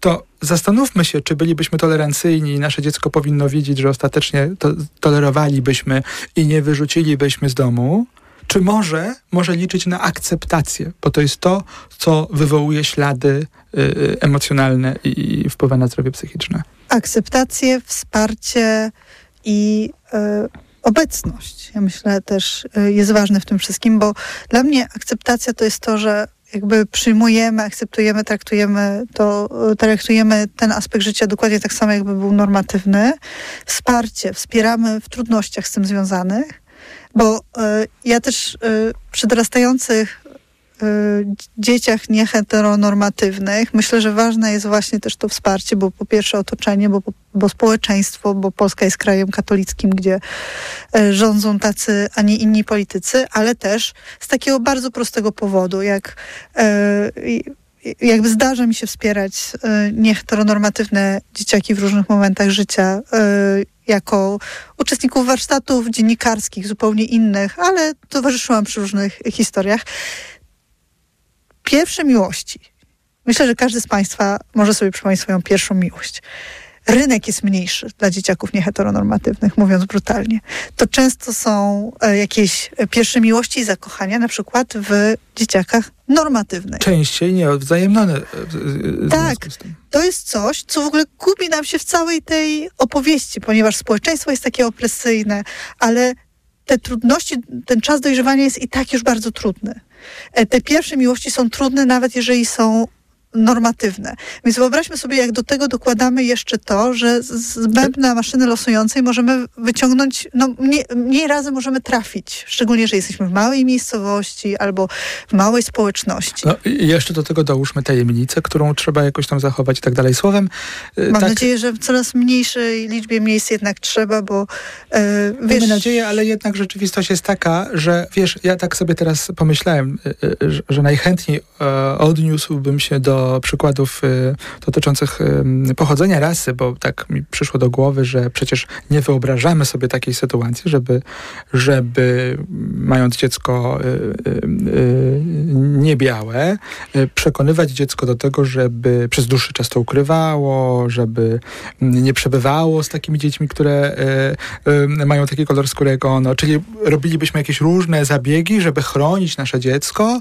to zastanówmy się, czy bylibyśmy tolerancyjni i nasze dziecko powinno wiedzieć, że ostatecznie to tolerowalibyśmy i nie wyrzucilibyśmy z domu, czy może, może liczyć na akceptację, bo to jest to, co wywołuje ślady y, y emocjonalne i wpływa na zdrowie psychiczne. Akceptację, wsparcie i y, obecność. Ja myślę też y, jest ważne w tym wszystkim, bo dla mnie akceptacja to jest to, że jakby przyjmujemy, akceptujemy, traktujemy to, y, traktujemy ten aspekt życia dokładnie tak samo, jakby był normatywny. Wsparcie, wspieramy w trudnościach z tym związanych bo e, ja też e, przy dorastających e, dzieciach nieheteronormatywnych myślę, że ważne jest właśnie też to wsparcie, bo po pierwsze otoczenie, bo, bo społeczeństwo, bo Polska jest krajem katolickim, gdzie rządzą tacy, a nie inni politycy, ale też z takiego bardzo prostego powodu, jak jakby zdarza mi się wspierać y, nieheteronormatywne dzieciaki w różnych momentach życia y, jako uczestników warsztatów dziennikarskich, zupełnie innych, ale towarzyszyłam przy różnych historiach. Pierwsze miłości. Myślę, że każdy z Państwa może sobie przypomnieć swoją pierwszą miłość rynek jest mniejszy dla dzieciaków nieheteronormatywnych, mówiąc brutalnie. To często są e, jakieś pierwsze miłości i zakochania, na przykład w dzieciakach normatywnych. Częściej nieodwzajemnione. Tak, to jest coś, co w ogóle gubi nam się w całej tej opowieści, ponieważ społeczeństwo jest takie opresyjne, ale te trudności, ten czas dojrzewania jest i tak już bardzo trudny. E, te pierwsze miłości są trudne, nawet jeżeli są normatywne. Więc wyobraźmy sobie, jak do tego dokładamy jeszcze to, że z bębna maszyny losującej możemy wyciągnąć, no mniej, mniej razy możemy trafić, szczególnie, że jesteśmy w małej miejscowości albo w małej społeczności. No, i jeszcze do tego dołóżmy tajemnicę, którą trzeba jakoś tam zachować i tak dalej. Słowem... Y, Mam tak, nadzieję, że w coraz mniejszej liczbie miejsc jednak trzeba, bo e, wiesz... Mamy nadzieję, ale jednak rzeczywistość jest taka, że wiesz, ja tak sobie teraz pomyślałem, y, y, że najchętniej e, odniósłbym się do przykładów y, dotyczących y, pochodzenia rasy, bo tak mi przyszło do głowy, że przecież nie wyobrażamy sobie takiej sytuacji, żeby, żeby mając dziecko y, niebiałe, przekonywać dziecko do tego, żeby przez dłuższy czas to ukrywało, żeby nie przebywało z takimi dziećmi, które mają taki kolor skóry jak ono. Czyli robilibyśmy jakieś różne zabiegi, żeby chronić nasze dziecko,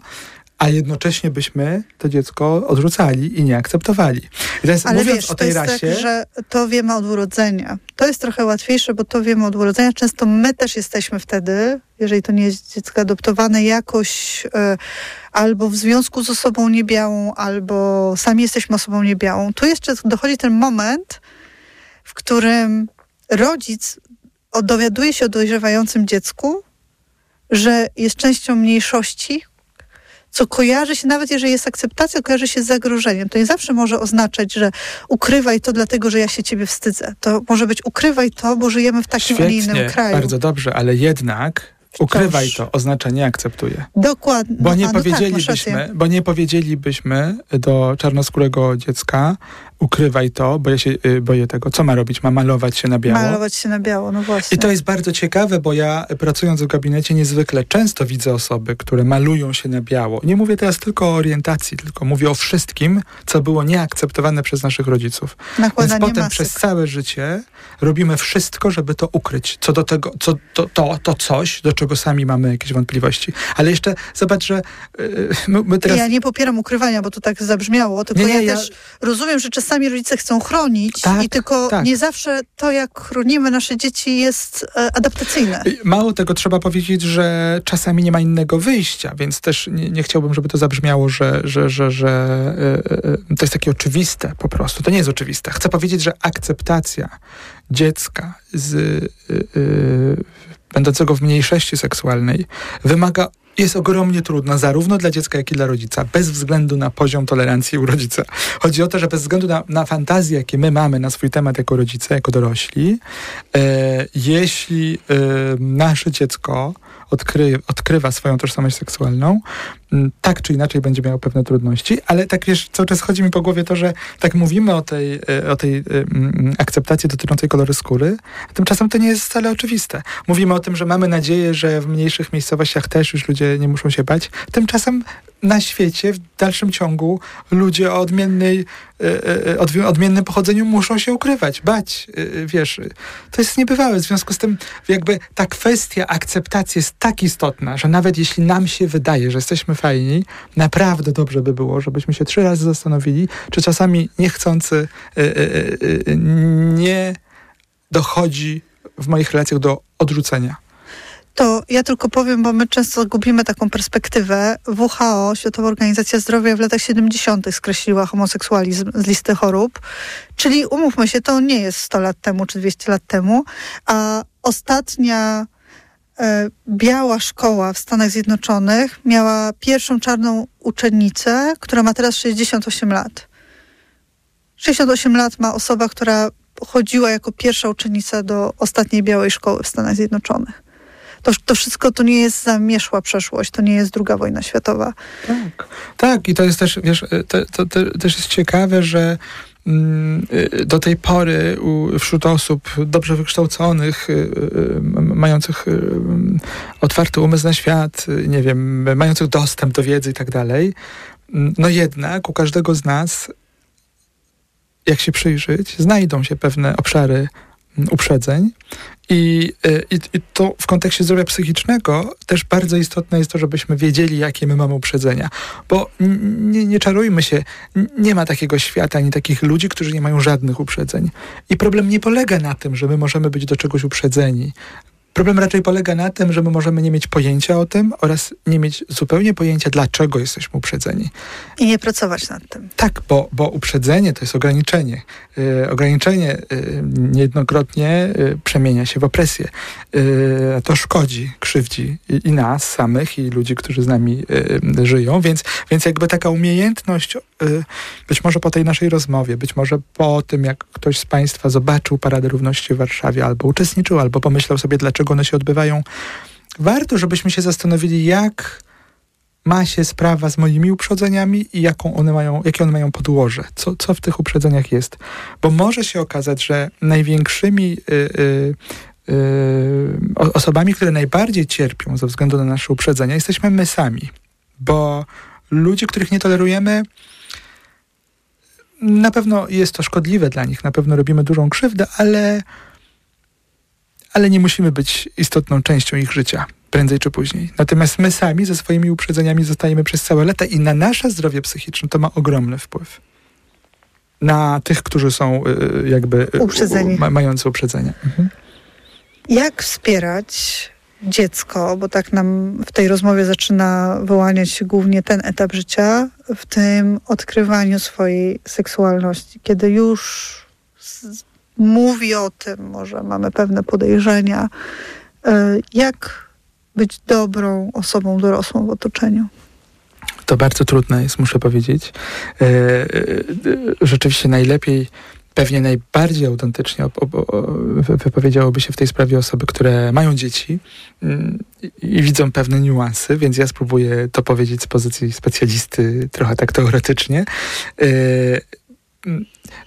a jednocześnie byśmy to dziecko odrzucali i nie akceptowali. I teraz, Ale mówiąc wiesz, o tej to jest tak, rasie, tak, że to wiemy od urodzenia. To jest trochę łatwiejsze, bo to wiemy od urodzenia. Często my też jesteśmy wtedy, jeżeli to nie jest dziecko adoptowane, jakoś y, albo w związku z osobą niebiałą, albo sami jesteśmy osobą niebiałą. Tu jeszcze dochodzi ten moment, w którym rodzic dowiaduje się o dojrzewającym dziecku, że jest częścią mniejszości, co kojarzy się, nawet jeżeli jest akceptacja, kojarzy się z zagrożeniem. To nie zawsze może oznaczać, że ukrywaj to dlatego, że ja się ciebie wstydzę. To może być ukrywaj to, bo żyjemy w takim, Świetnie, a nie innym kraju. bardzo dobrze, ale jednak Ukrywaj to, oznacza nie akceptuję. Dokładnie. Bo nie, no, powiedzielibyśmy, tak, bo nie powiedzielibyśmy do czarnoskórego dziecka, ukrywaj to, bo ja się y, boję tego. Co ma robić? Ma malować się na biało? Malować się na biało, no właśnie. I to jest bardzo ciekawe, bo ja pracując w gabinecie niezwykle często widzę osoby, które malują się na biało. Nie mówię teraz tylko o orientacji, tylko mówię o wszystkim, co było nieakceptowane przez naszych rodziców. Nakładanie Więc potem przez całe życie robimy wszystko, żeby to ukryć. Co do tego, co to, to, to coś, do czego sami mamy jakieś wątpliwości. Ale jeszcze zobacz, że yy, my, my teraz... Ja nie popieram ukrywania, bo to tak zabrzmiało, tylko nie, nie, ja, ja też rozumiem, że czasami czasami rodzice chcą chronić tak, i tylko tak. nie zawsze to, jak chronimy nasze dzieci jest e, adaptacyjne. Mało tego, trzeba powiedzieć, że czasami nie ma innego wyjścia, więc też nie, nie chciałbym, żeby to zabrzmiało, że, że, że, że e, e, to jest takie oczywiste po prostu. To nie jest oczywiste. Chcę powiedzieć, że akceptacja dziecka z, będącego w mniejszości seksualnej wymaga jest ogromnie trudna, zarówno dla dziecka, jak i dla rodzica, bez względu na poziom tolerancji u rodzica. Chodzi o to, że bez względu na, na fantazje, jakie my mamy na swój temat jako rodzice, jako dorośli, e, jeśli e, nasze dziecko odkry, odkrywa swoją tożsamość seksualną, tak czy inaczej będzie miało pewne trudności, ale tak wiesz, cały czas chodzi mi po głowie to, że tak mówimy o tej, e, o tej e, akceptacji dotyczącej koloru skóry, tymczasem to nie jest wcale oczywiste. Mówimy o tym, że mamy nadzieję, że w mniejszych miejscowościach też już ludzie nie muszą się bać, tymczasem na świecie w dalszym ciągu ludzie o odmiennej, e, odmiennym pochodzeniu muszą się ukrywać, bać, wiesz. To jest niebywałe. W związku z tym jakby ta kwestia akceptacji jest tak istotna, że nawet jeśli nam się wydaje, że jesteśmy fajni, naprawdę dobrze by było, żebyśmy się trzy razy zastanowili, czy czasami niechcący nie dochodzi w moich relacjach do odrzucenia to ja tylko powiem, bo my często gubimy taką perspektywę. WHO, Światowa Organizacja Zdrowia w latach 70. skreśliła homoseksualizm z listy chorób. Czyli umówmy się, to nie jest 100 lat temu czy 200 lat temu, a ostatnia biała szkoła w Stanach Zjednoczonych miała pierwszą czarną uczennicę, która ma teraz 68 lat. 68 lat ma osoba, która chodziła jako pierwsza uczennica do ostatniej białej szkoły w Stanach Zjednoczonych To, to wszystko to nie jest zamieszła przeszłość, to nie jest druga wojna światowa. Tak, tak i to jest też, wiesz, to, to, to też jest ciekawe, że do tej pory wśród osób dobrze wykształconych, y, y, mających otwarty umysł na świat, nie wiem, mających dostęp do wiedzy i tak dalej, no jednak u każdego z nas, jak się przyjrzeć, znajdą się pewne obszary uprzedzeń, i, y, i, I, to w kontekście zdrowia psychicznego też bardzo istotne jest to, żebyśmy wiedzieli, jakie my mamy uprzedzenia. Bo nie, nie czarujmy się, nie ma takiego świata ani takich ludzi, którzy nie mają żadnych uprzedzeń. I problem nie polega na tym, że my możemy być do czegoś uprzedzeni. Problem raczej polega na tym, że my możemy nie mieć pojęcia o tym oraz nie mieć zupełnie pojęcia, dlaczego jesteśmy uprzedzeni. I nie pracować nad tym. Tak, bo, bo uprzedzenie to jest ograniczenie. Yy, ograniczenie yy, niejednokrotnie yy, przemienia się w opresję. Y, to szkodzi, krzywdzi i, i, nas samych, i ludzi, którzy z nami y, żyją, więc, więc jakby taka umiejętność, y, być może po tej naszej rozmowie, być może po tym, jak ktoś z Państwa zobaczył Paradę Równości w Warszawie, albo uczestniczył, albo pomyślał sobie, dlaczego one się odbywają, warto, żebyśmy się zastanowili, jak ma się sprawa z moimi uprzedzeniami i jaką one mają, jakie one mają podłoże, co, co w tych uprzedzeniach jest. Bo może się okazać, że największymi y, y, y, osobami, które najbardziej cierpią ze względu na nasze uprzedzenia, jesteśmy my sami. Bo ludzie, których nie tolerujemy, na pewno jest to szkodliwe dla nich, na pewno robimy dużą krzywdę, ale, ale nie musimy być istotną częścią ich życia prędzej czy później. Natomiast my sami ze swoimi uprzedzeniami zostajemy przez całe lata i na nasze zdrowie psychiczne to ma ogromny wpływ. Na tych, którzy są y, jakby y, uprzedzeni. Ma, mający uprzedzenia. Mhm. Jak wspierać dziecko, bo tak nam w tej rozmowie zaczyna wyłaniać się głównie ten etap życia, w tym odkrywaniu swojej seksualności, kiedy już mówi o tym, może mamy pewne podejrzenia, y, jak być dobrą osobą dorosłą w otoczeniu? To bardzo trudne jest, muszę powiedzieć. E, e, rzeczywiście najlepiej, pewnie najbardziej autentycznie wypowiedziałoby się w tej sprawie osoby, które mają dzieci mm, i widzą pewne niuanse, więc ja spróbuję to powiedzieć z pozycji specjalisty, trochę tak teoretycznie. E,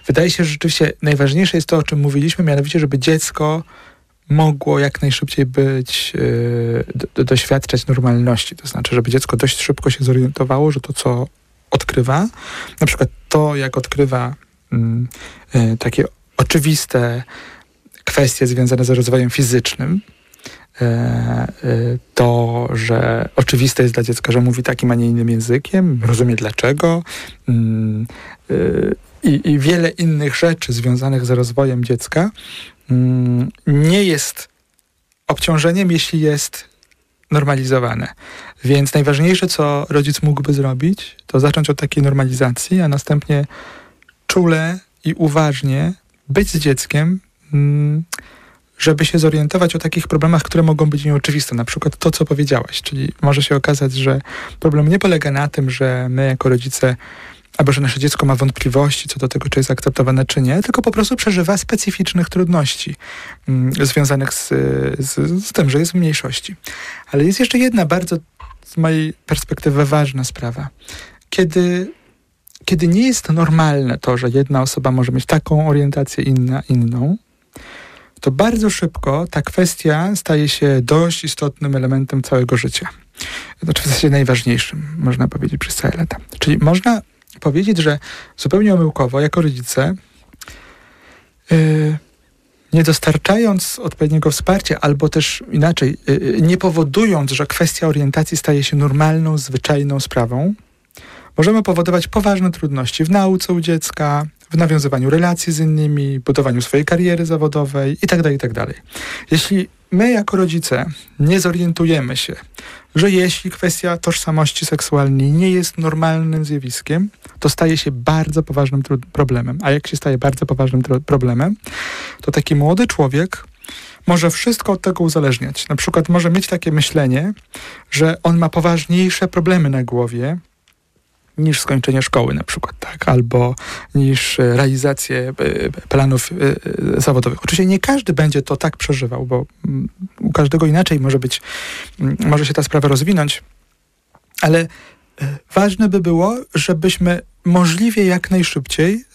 wydaje się, że rzeczywiście najważniejsze jest to, o czym mówiliśmy, mianowicie, żeby dziecko mogło jak najszybciej być, do, doświadczać normalności. To znaczy, żeby dziecko dość szybko się zorientowało, że to, co odkrywa, na przykład to, jak odkrywa mm, y, takie oczywiste kwestie związane z rozwojem fizycznym, to, że oczywiste jest dla dziecka, że mówi takim, a nie innym językiem, rozumie dlaczego mm, i, i wiele innych rzeczy związanych z rozwojem dziecka, Mm, nie jest obciążeniem, jeśli jest normalizowane. Więc najważniejsze, co rodzic mógłby zrobić, to zacząć od takiej normalizacji, a następnie czule i uważnie być z dzieckiem, mm, żeby się zorientować o takich problemach, które mogą być nieoczywiste. Na przykład to, co powiedziałaś, czyli może się okazać, że problem nie polega na tym, że my jako rodzice albo że nasze dziecko ma wątpliwości co do tego, czy jest akceptowane, czy nie, tylko po prostu przeżywa specyficznych trudności mm, związanych z, z, z tym, że jest w mniejszości. Ale jest jeszcze jedna bardzo z mojej perspektywy ważna sprawa. Kiedy, kiedy nie jest normalne to, że jedna osoba może mieć taką orientację, inna inną, to bardzo szybko ta kwestia staje się dość istotnym elementem całego życia. Znaczy w zasadzie najważniejszym, można powiedzieć, przez całe lata. Czyli można powiedzieć, że zupełnie omyłkowo, jako rodzice, yy, nie dostarczając odpowiedniego wsparcia, albo też inaczej, yy, nie powodując, że kwestia orientacji staje się normalną, zwyczajną sprawą, możemy powodować poważne trudności w nauce u dziecka, w nawiązywaniu relacji z innymi, budowaniu swojej kariery zawodowej itd. Tak itd. Tak Jeśli my jako rodzice nie zorientujemy się, że jeśli kwestia tożsamości seksualnej nie jest normalnym zjawiskiem, to staje się bardzo poważnym problemem. A jak się staje bardzo poważnym problemem, to taki młody człowiek może wszystko od tego uzależniać. Na przykład może mieć takie myślenie, że on ma poważniejsze problemy na głowie niż skończenie szkoły na przykład, tak? Albo niż realizację planów zawodowych. Oczywiście nie każdy będzie to tak przeżywał, bo mm, u każdego inaczej może być, mm, może się ta sprawa rozwinąć, ale ważne by było, żebyśmy możliwie jak najszybciej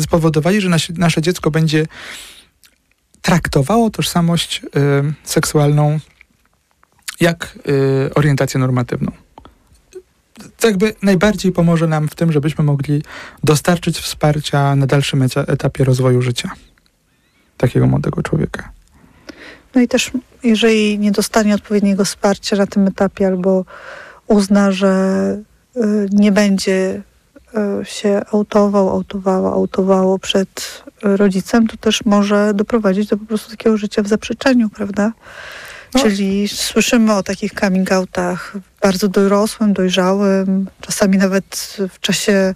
spowodowali, że nasze, nasze dziecko będzie traktowało tożsamość y, seksualną jak y, orientację normatywną. Jakby najbardziej pomoże nam w tym, żebyśmy mogli dostarczyć wsparcia na dalszym etapie rozwoju życia takiego młodego człowieka. No i też, jeżeli nie dostanie odpowiedniego wsparcia na tym etapie albo uzna, że y, nie będzie y, się autował, autowało, autowało przed rodzicem, to też może doprowadzić do po prostu takiego życia w zaprzeczeniu, prawda? No. Czyli słyszymy o takich coming outach bardzo dorosłym, dojrzałym, czasami nawet w czasie,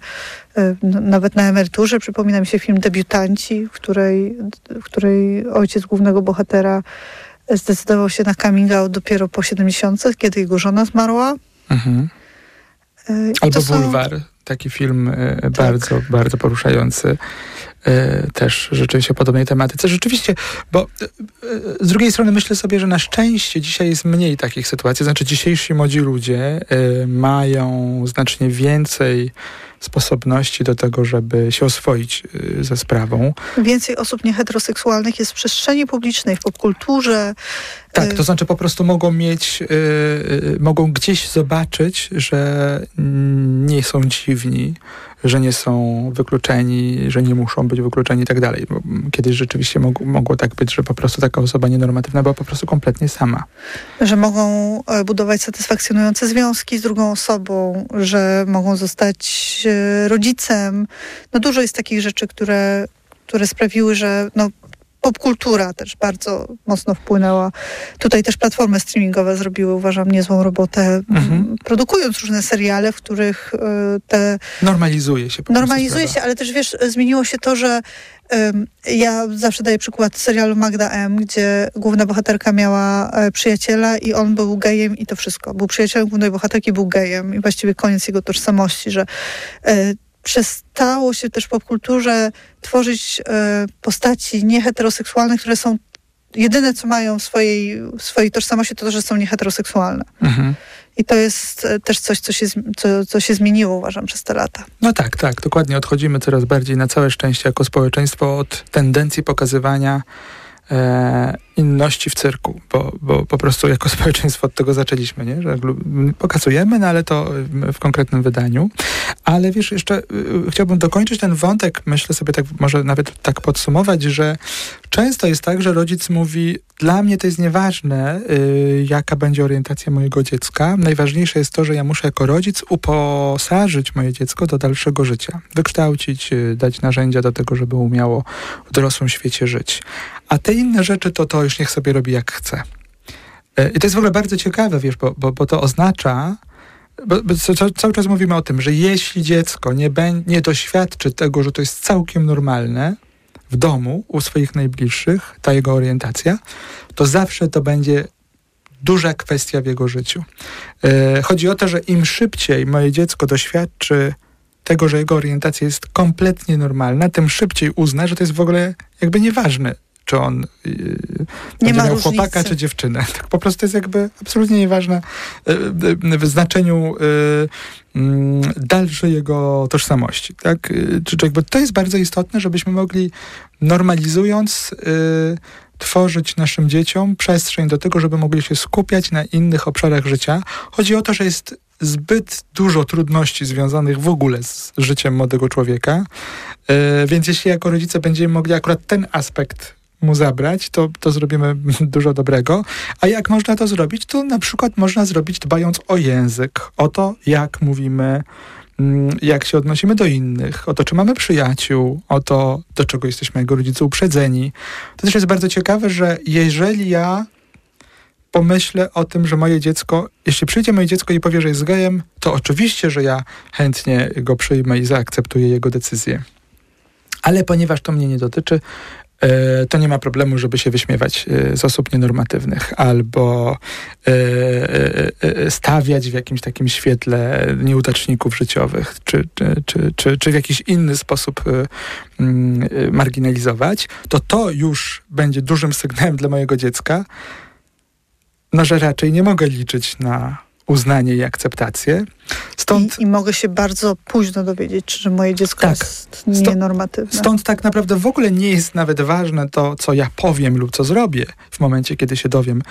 y, nawet na emeryturze. Przypomina mi się film Debiutanci, w której, w której ojciec głównego bohatera zdecydował się na coming out dopiero po 70, kiedy jego żona zmarła. Mhm. Y, Albo są... Bulwar, taki film y, tak. bardzo, bardzo poruszający też rzeczywiście o podobnej tematyce. Rzeczywiście, bo z drugiej strony myślę sobie, że na szczęście dzisiaj jest mniej takich sytuacji. Znaczy dzisiejsi młodzi ludzie mają znacznie więcej sposobności do tego, żeby się oswoić y, ze sprawą. Więcej osób nieheteroseksualnych jest w przestrzeni publicznej, w popkulturze. Tak, y, to znaczy po prostu mogą mieć, yy, mogą gdzieś zobaczyć, że nie są dziwni, że nie są wykluczeni, że nie muszą być wykluczeni i tak dalej. Kiedyś rzeczywiście mog, mogło tak być, że po prostu taka osoba nienormatywna była po prostu kompletnie sama. Że mogą e, budować satysfakcjonujące związki z drugą osobą, że mogą zostać e, rodzicem. No dużo jest takich rzeczy, które, które sprawiły, że no, popkultura też bardzo mocno wpłynęła. Tutaj też platformy streamingowe zrobiły, uważam, niezłą robotę, mhm. produkując różne seriale, w których e, te... Normalizuje się. normalizuje się, ale też wiesz, zmieniło się to, że ja zawsze daję przykład serialu Magda M., gdzie główna bohaterka miała e, przyjaciela i on był gejem i to wszystko. Był przyjacielem głównej bohaterki, był gejem i właściwie koniec jego tożsamości, że e, przestało się też w popkulturze tworzyć e, postaci nieheteroseksualne, które są jedyne, co mają w swojej, w swojej tożsamości, to to, że są nieheteroseksualne. Mhm. I to jest e, też coś, co się, co, co się zmieniło, uważam, przez te lata. No tak, tak, dokładnie. Odchodzimy coraz bardziej na całe szczęście jako społeczeństwo od tendencji pokazywania e, inności w cyrku, bo, bo po prostu jako społeczeństwo od tego zaczęliśmy, nie? że pokazujemy, no ale to w konkretnym wydaniu. Ale wiesz, jeszcze y, chciałbym dokończyć ten wątek, myślę sobie tak, może nawet tak podsumować, że często jest tak, że rodzic mówi, dla mnie to jest nieważne, y, jaka będzie orientacja mojego dziecka. Najważniejsze jest to, że ja muszę jako rodzic uposażyć moje dziecko do dalszego życia, wykształcić, y, dać narzędzia do tego, żeby umiało w dorosłym świecie żyć. A te inne rzeczy to to już niech sobie robi jak chce. E, I to jest w ogóle bardzo ciekawe, wiesz, bo, bo, bo to oznacza, bo, bo cały czas mówimy o tym, że jeśli dziecko nie, nie doświadczy tego, że to jest całkiem normalne w domu, u swoich najbliższych, ta jego orientacja, to zawsze to będzie duża kwestia w jego życiu. E, chodzi o to, że im szybciej moje dziecko doświadczy tego, że jego orientacja jest kompletnie normalna, tym szybciej uzna, że to jest w ogóle jakby nieważne, czy on yy, będzie miał różnicy. chłopaka, czy dziewczynę. Tak po prostu jest jakby absolutnie nieważne yy, w znaczeniu yy, dalszej jego tożsamości. Tak? Czy, czy jakby to jest bardzo istotne, żebyśmy mogli normalizując tworzyć naszym dzieciom przestrzeń do tego, żeby mogli się skupiać na innych obszarach życia. Chodzi o to, że jest zbyt dużo trudności związanych w ogóle z życiem młodego człowieka. Więc jeśli jako rodzice będziemy mogli akurat ten aspekt mu zabrać, to, to zrobimy dużo dobrego. A jak można to zrobić? To na przykład można zrobić dbając o język, o to, jak mówimy, mm, jak się odnosimy do innych, o to, czy mamy przyjaciół, o to, do czego jesteśmy jako rodzice uprzedzeni. To też jest bardzo ciekawe, że jeżeli ja pomyślę o tym, że moje dziecko, jeśli przyjdzie moje dziecko i powie, że jest gejem, to oczywiście, że ja chętnie go przyjmę i zaakceptuję jego decyzję. Ale ponieważ to mnie nie dotyczy, to nie ma problemu, żeby się wyśmiewać e, z osób nienormatywnych albo stawiać w jakimś takim świetle nieudaczników życiowych, czy, czy, czy, czy w jakiś inny sposób mm, marginalizować, to to już będzie dużym sygnałem dla mojego dziecka, no że raczej nie mogę liczyć na uznanie i akceptację. Stąd... I, I, mogę się bardzo późno dowiedzieć, że moje dziecko tak. jest nienormatywne. Stąd tak naprawdę w ogóle nie jest nawet ważne to, co ja powiem lub co zrobię w momencie, kiedy się dowiem,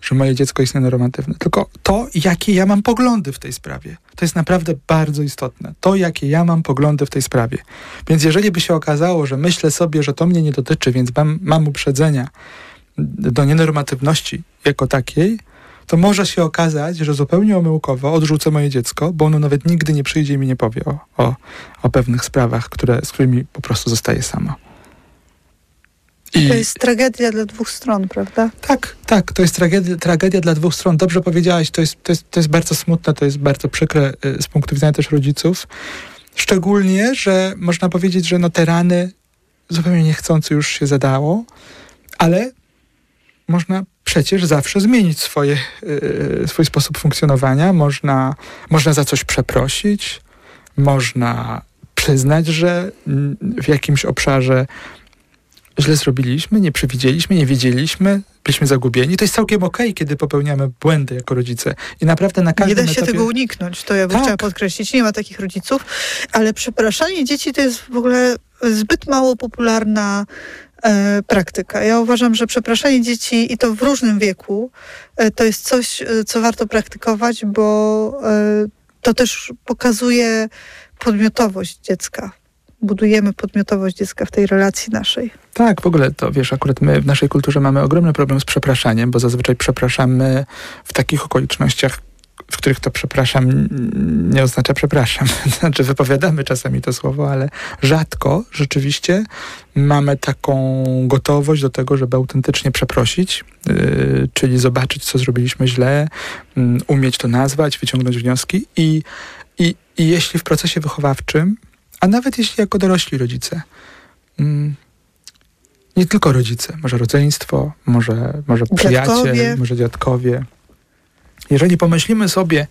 że moje dziecko jest nienormatywne. Tylko to, jakie ja mam poglądy w tej sprawie. To jest naprawdę bardzo istotne. To, jakie ja mam poglądy w tej sprawie. Więc jeżeli by się okazało, że myślę sobie, że to mnie nie dotyczy, więc mam, mam uprzedzenia do nienormatywności jako takiej, to może się okazać, że zupełnie omyłkowo odrzucę moje dziecko, bo ono nawet nigdy nie przyjdzie i mi nie powie o, o, o pewnych sprawach, które, z którymi po prostu zostaje samo. I to jest tragedia dla dwóch stron, prawda? Tak, tak, to jest tragedia, tragedia dla dwóch stron. Dobrze powiedziałaś, to jest, to, jest, to jest bardzo smutne, to jest bardzo przykre y, z punktu widzenia też rodziców. Szczególnie, że można powiedzieć, że no te rany zupełnie niechcący już się zadało, ale można przecież zawsze zmienić swoje, yy, swój sposób funkcjonowania. Można, można za coś przeprosić, można przyznać, że w jakimś obszarze źle zrobiliśmy, nie przewidzieliśmy, nie wiedzieliśmy, byliśmy zagubieni. To jest całkiem okej, okay, kiedy popełniamy błędy jako rodzice. I naprawdę na każdym Nie da się etapie... tego uniknąć, to ja bym tak. chciała podkreślić. Nie ma takich rodziców, ale przepraszanie dzieci to jest w ogóle zbyt mało popularna e, praktyka. Ja uważam, że przepraszanie dzieci i to w różnym wieku e, to jest coś, e, co warto praktykować, bo e, to też pokazuje podmiotowość dziecka. Budujemy podmiotowość dziecka w tej relacji naszej. Tak, w ogóle to wiesz, akurat my w naszej kulturze mamy ogromny problem z przepraszaniem, bo zazwyczaj przepraszamy w takich okolicznościach, w których to przepraszam nie oznacza przepraszam. Znaczy wypowiadamy czasami to słowo, ale rzadko rzeczywiście mamy taką gotowość do tego, żeby autentycznie przeprosić, yy, czyli zobaczyć, co zrobiliśmy źle, yy, umieć to nazwać, wyciągnąć wnioski i, i, i jeśli w procesie wychowawczym, a nawet jeśli jako dorośli rodzice, yy, nie tylko rodzice, może rodzeństwo, może, może przyjaciel, dziadkowie. może dziadkowie, jeżeli pomyślimy sobie,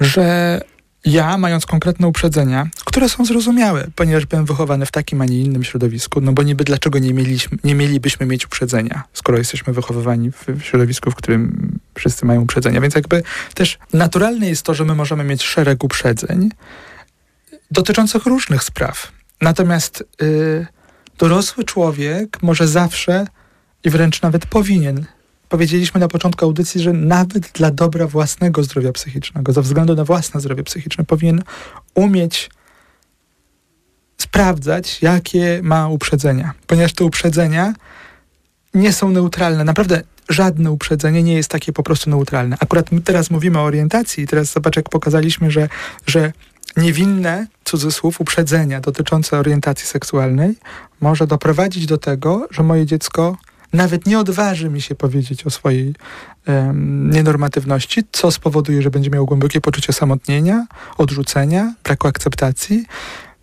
że ja, mając konkretne uprzedzenia, które są zrozumiałe, ponieważ byłem wychowany w takim, a nie innym środowisku, no bo niby dlaczego nie, mieliśmy, nie mielibyśmy mieć uprzedzenia, skoro jesteśmy wychowywani w, środowisku, w którym wszyscy mają uprzedzenia. Więc jakby też naturalne jest to, że my możemy mieć szereg uprzedzeń dotyczących różnych spraw. Natomiast yy, dorosły człowiek może zawsze i wręcz nawet powinien powiedzieliśmy na początku audycji, że nawet dla dobra własnego zdrowia psychicznego, ze względu na własne zdrowie psychiczne, powinien umieć sprawdzać, jakie ma uprzedzenia, ponieważ te uprzedzenia nie są neutralne. Naprawdę żadne uprzedzenie nie jest takie po prostu neutralne. Akurat teraz mówimy o orientacji i teraz zobacz, jak pokazaliśmy, że, że niewinne, cudzysłów, uprzedzenia dotyczące orientacji seksualnej może doprowadzić do tego, że moje dziecko nawet nie odważy mi się powiedzieć o swojej um, nienormatywności, co spowoduje, że będzie miał głębokie poczucie samotnienia, odrzucenia, braku akceptacji.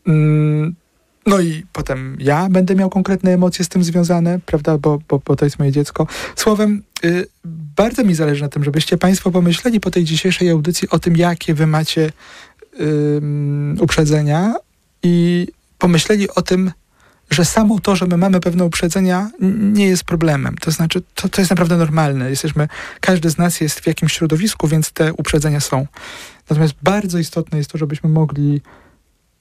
Um, no i potem ja będę miał konkretne emocje z tym związane, prawda, bo, bo, bo to jest moje dziecko. Słowem, y, bardzo mi zależy na tym, żebyście Państwo pomyśleli po tej dzisiejszej audycji o tym, jakie Wy macie y, uprzedzenia i pomyśleli o tym, że samo to, że my mamy pewne uprzedzenia, nie jest problemem. To znaczy, to, to jest naprawdę normalne. Jesteśmy, każdy z nas jest w jakimś środowisku, więc te uprzedzenia są. Natomiast bardzo istotne jest to, żebyśmy mogli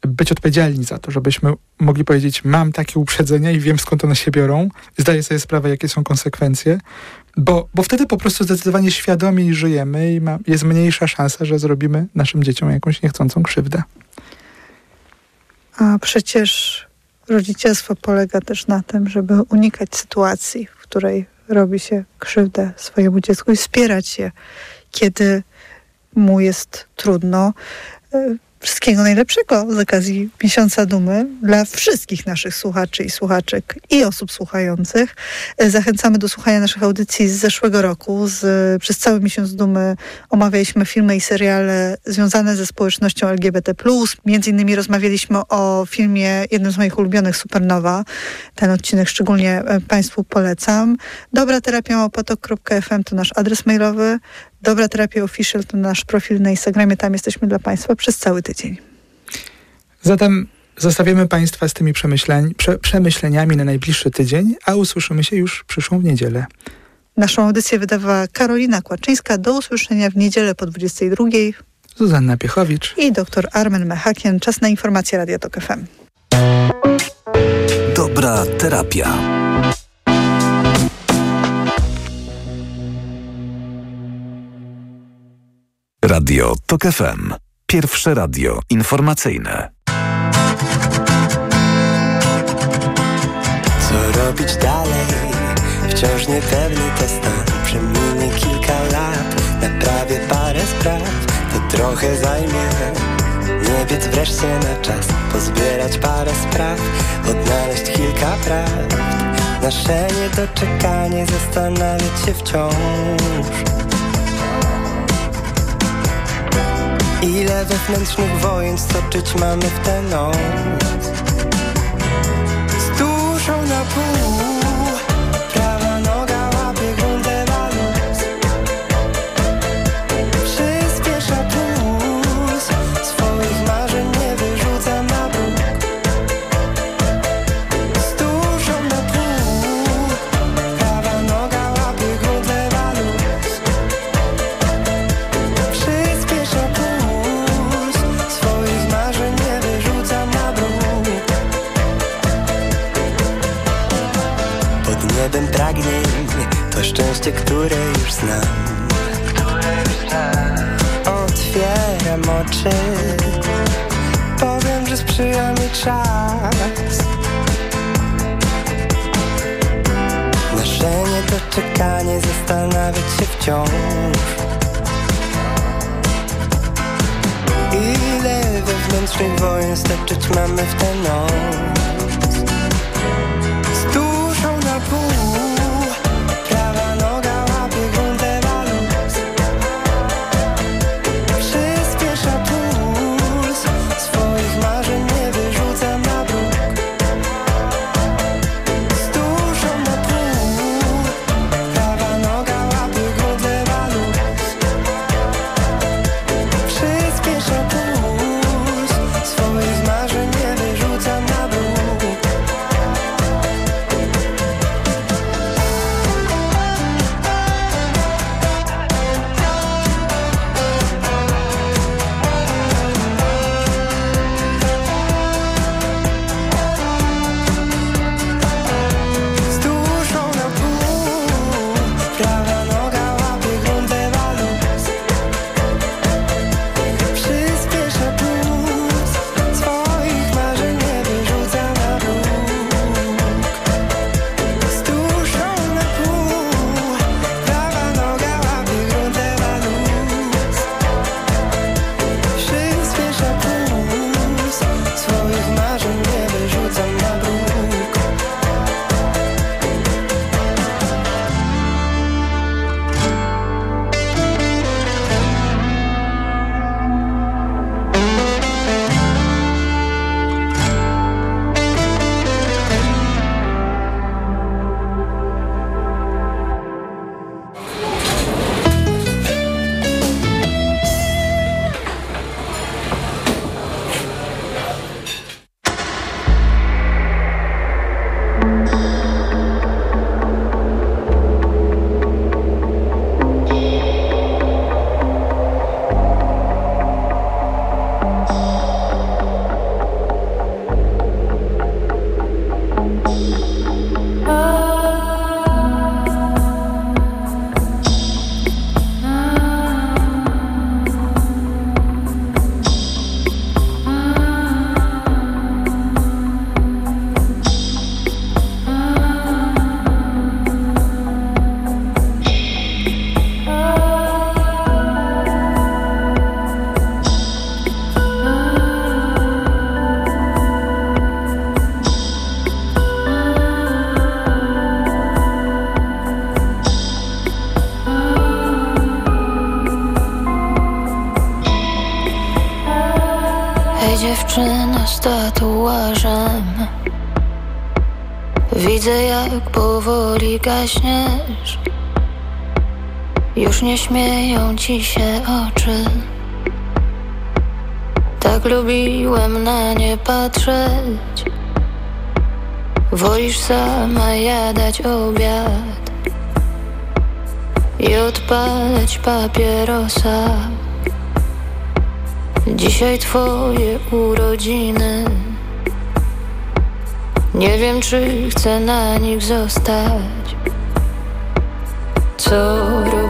być odpowiedzialni za to, żebyśmy mogli powiedzieć, mam takie uprzedzenia i wiem skąd one się biorą, zdaję sobie sprawę, jakie są konsekwencje, bo, bo wtedy po prostu zdecydowanie świadomiej żyjemy i ma, jest mniejsza szansa, że zrobimy naszym dzieciom jakąś niechcącą krzywdę. A przecież rodzicielstwo polega też na tym, żeby unikać sytuacji, w której robi się krzywdę swojemu dziecku i wspierać je, kiedy mu jest trudno. Wszystkiego najlepszego z okazji Miesiąca Dumy dla wszystkich naszych słuchaczy i słuchaczek i osób słuchających. E, zachęcamy do słuchania naszych audycji z zeszłego roku. Z, przez cały Miesiąc Dumy omawialiśmy filmy i seriale związane ze społecznością LGBT+. Między innymi rozmawialiśmy o filmie, jednym z moich ulubionych, Supernowa. Ten odcinek szczególnie e, Państwu polecam. Dobra terapia to nasz adres mailowy. Dobra Terapia Official to nasz profil na Instagramie. Tam jesteśmy dla Państwa przez cały tydzień. Zatem zostawiamy Państwa z tymi przemyśleń, prze, przemyśleniami na najbliższy tydzień, a usłyszymy się już przyszłą w niedzielę. Naszą audycję wydawała Karolina Kłaczyńska. Do usłyszenia w niedzielę po 22. Zuzanna Piechowicz i dr Armen Mechakian. Czas na informacje Radio Tok FM. Dobra terapia. Radio TOK FM. Pierwsze radio informacyjne. Co robić dalej? Wciąż niepewny to stan. Przeminie kilka lat, naprawię parę spraw. To trochę zajmie. Nie biec wreszcie na czas, pozbierać parę spraw, odnaleźć kilka prawd. Nasze niedoczekanie, zastanawiać się wciąż. Ile wewnętrznych wojen stoczyć mamy w tę noc szczęście, które już znam. Otwieram oczy. Powiem, że sprzyja mi czas. Nasze niedoczekanie Zastanawiać się wciąż. Ile wewnętrznych wojen stoczyć mamy w tę noc gaśniesz Już nie śmieją ci się oczy. Tak lubiłem na nie patrzeć. Wolisz sama jadać obiad I odpalać papierosa. Dzisiaj twoje urodziny. Nie wiem, czy chcę na nich zostać. so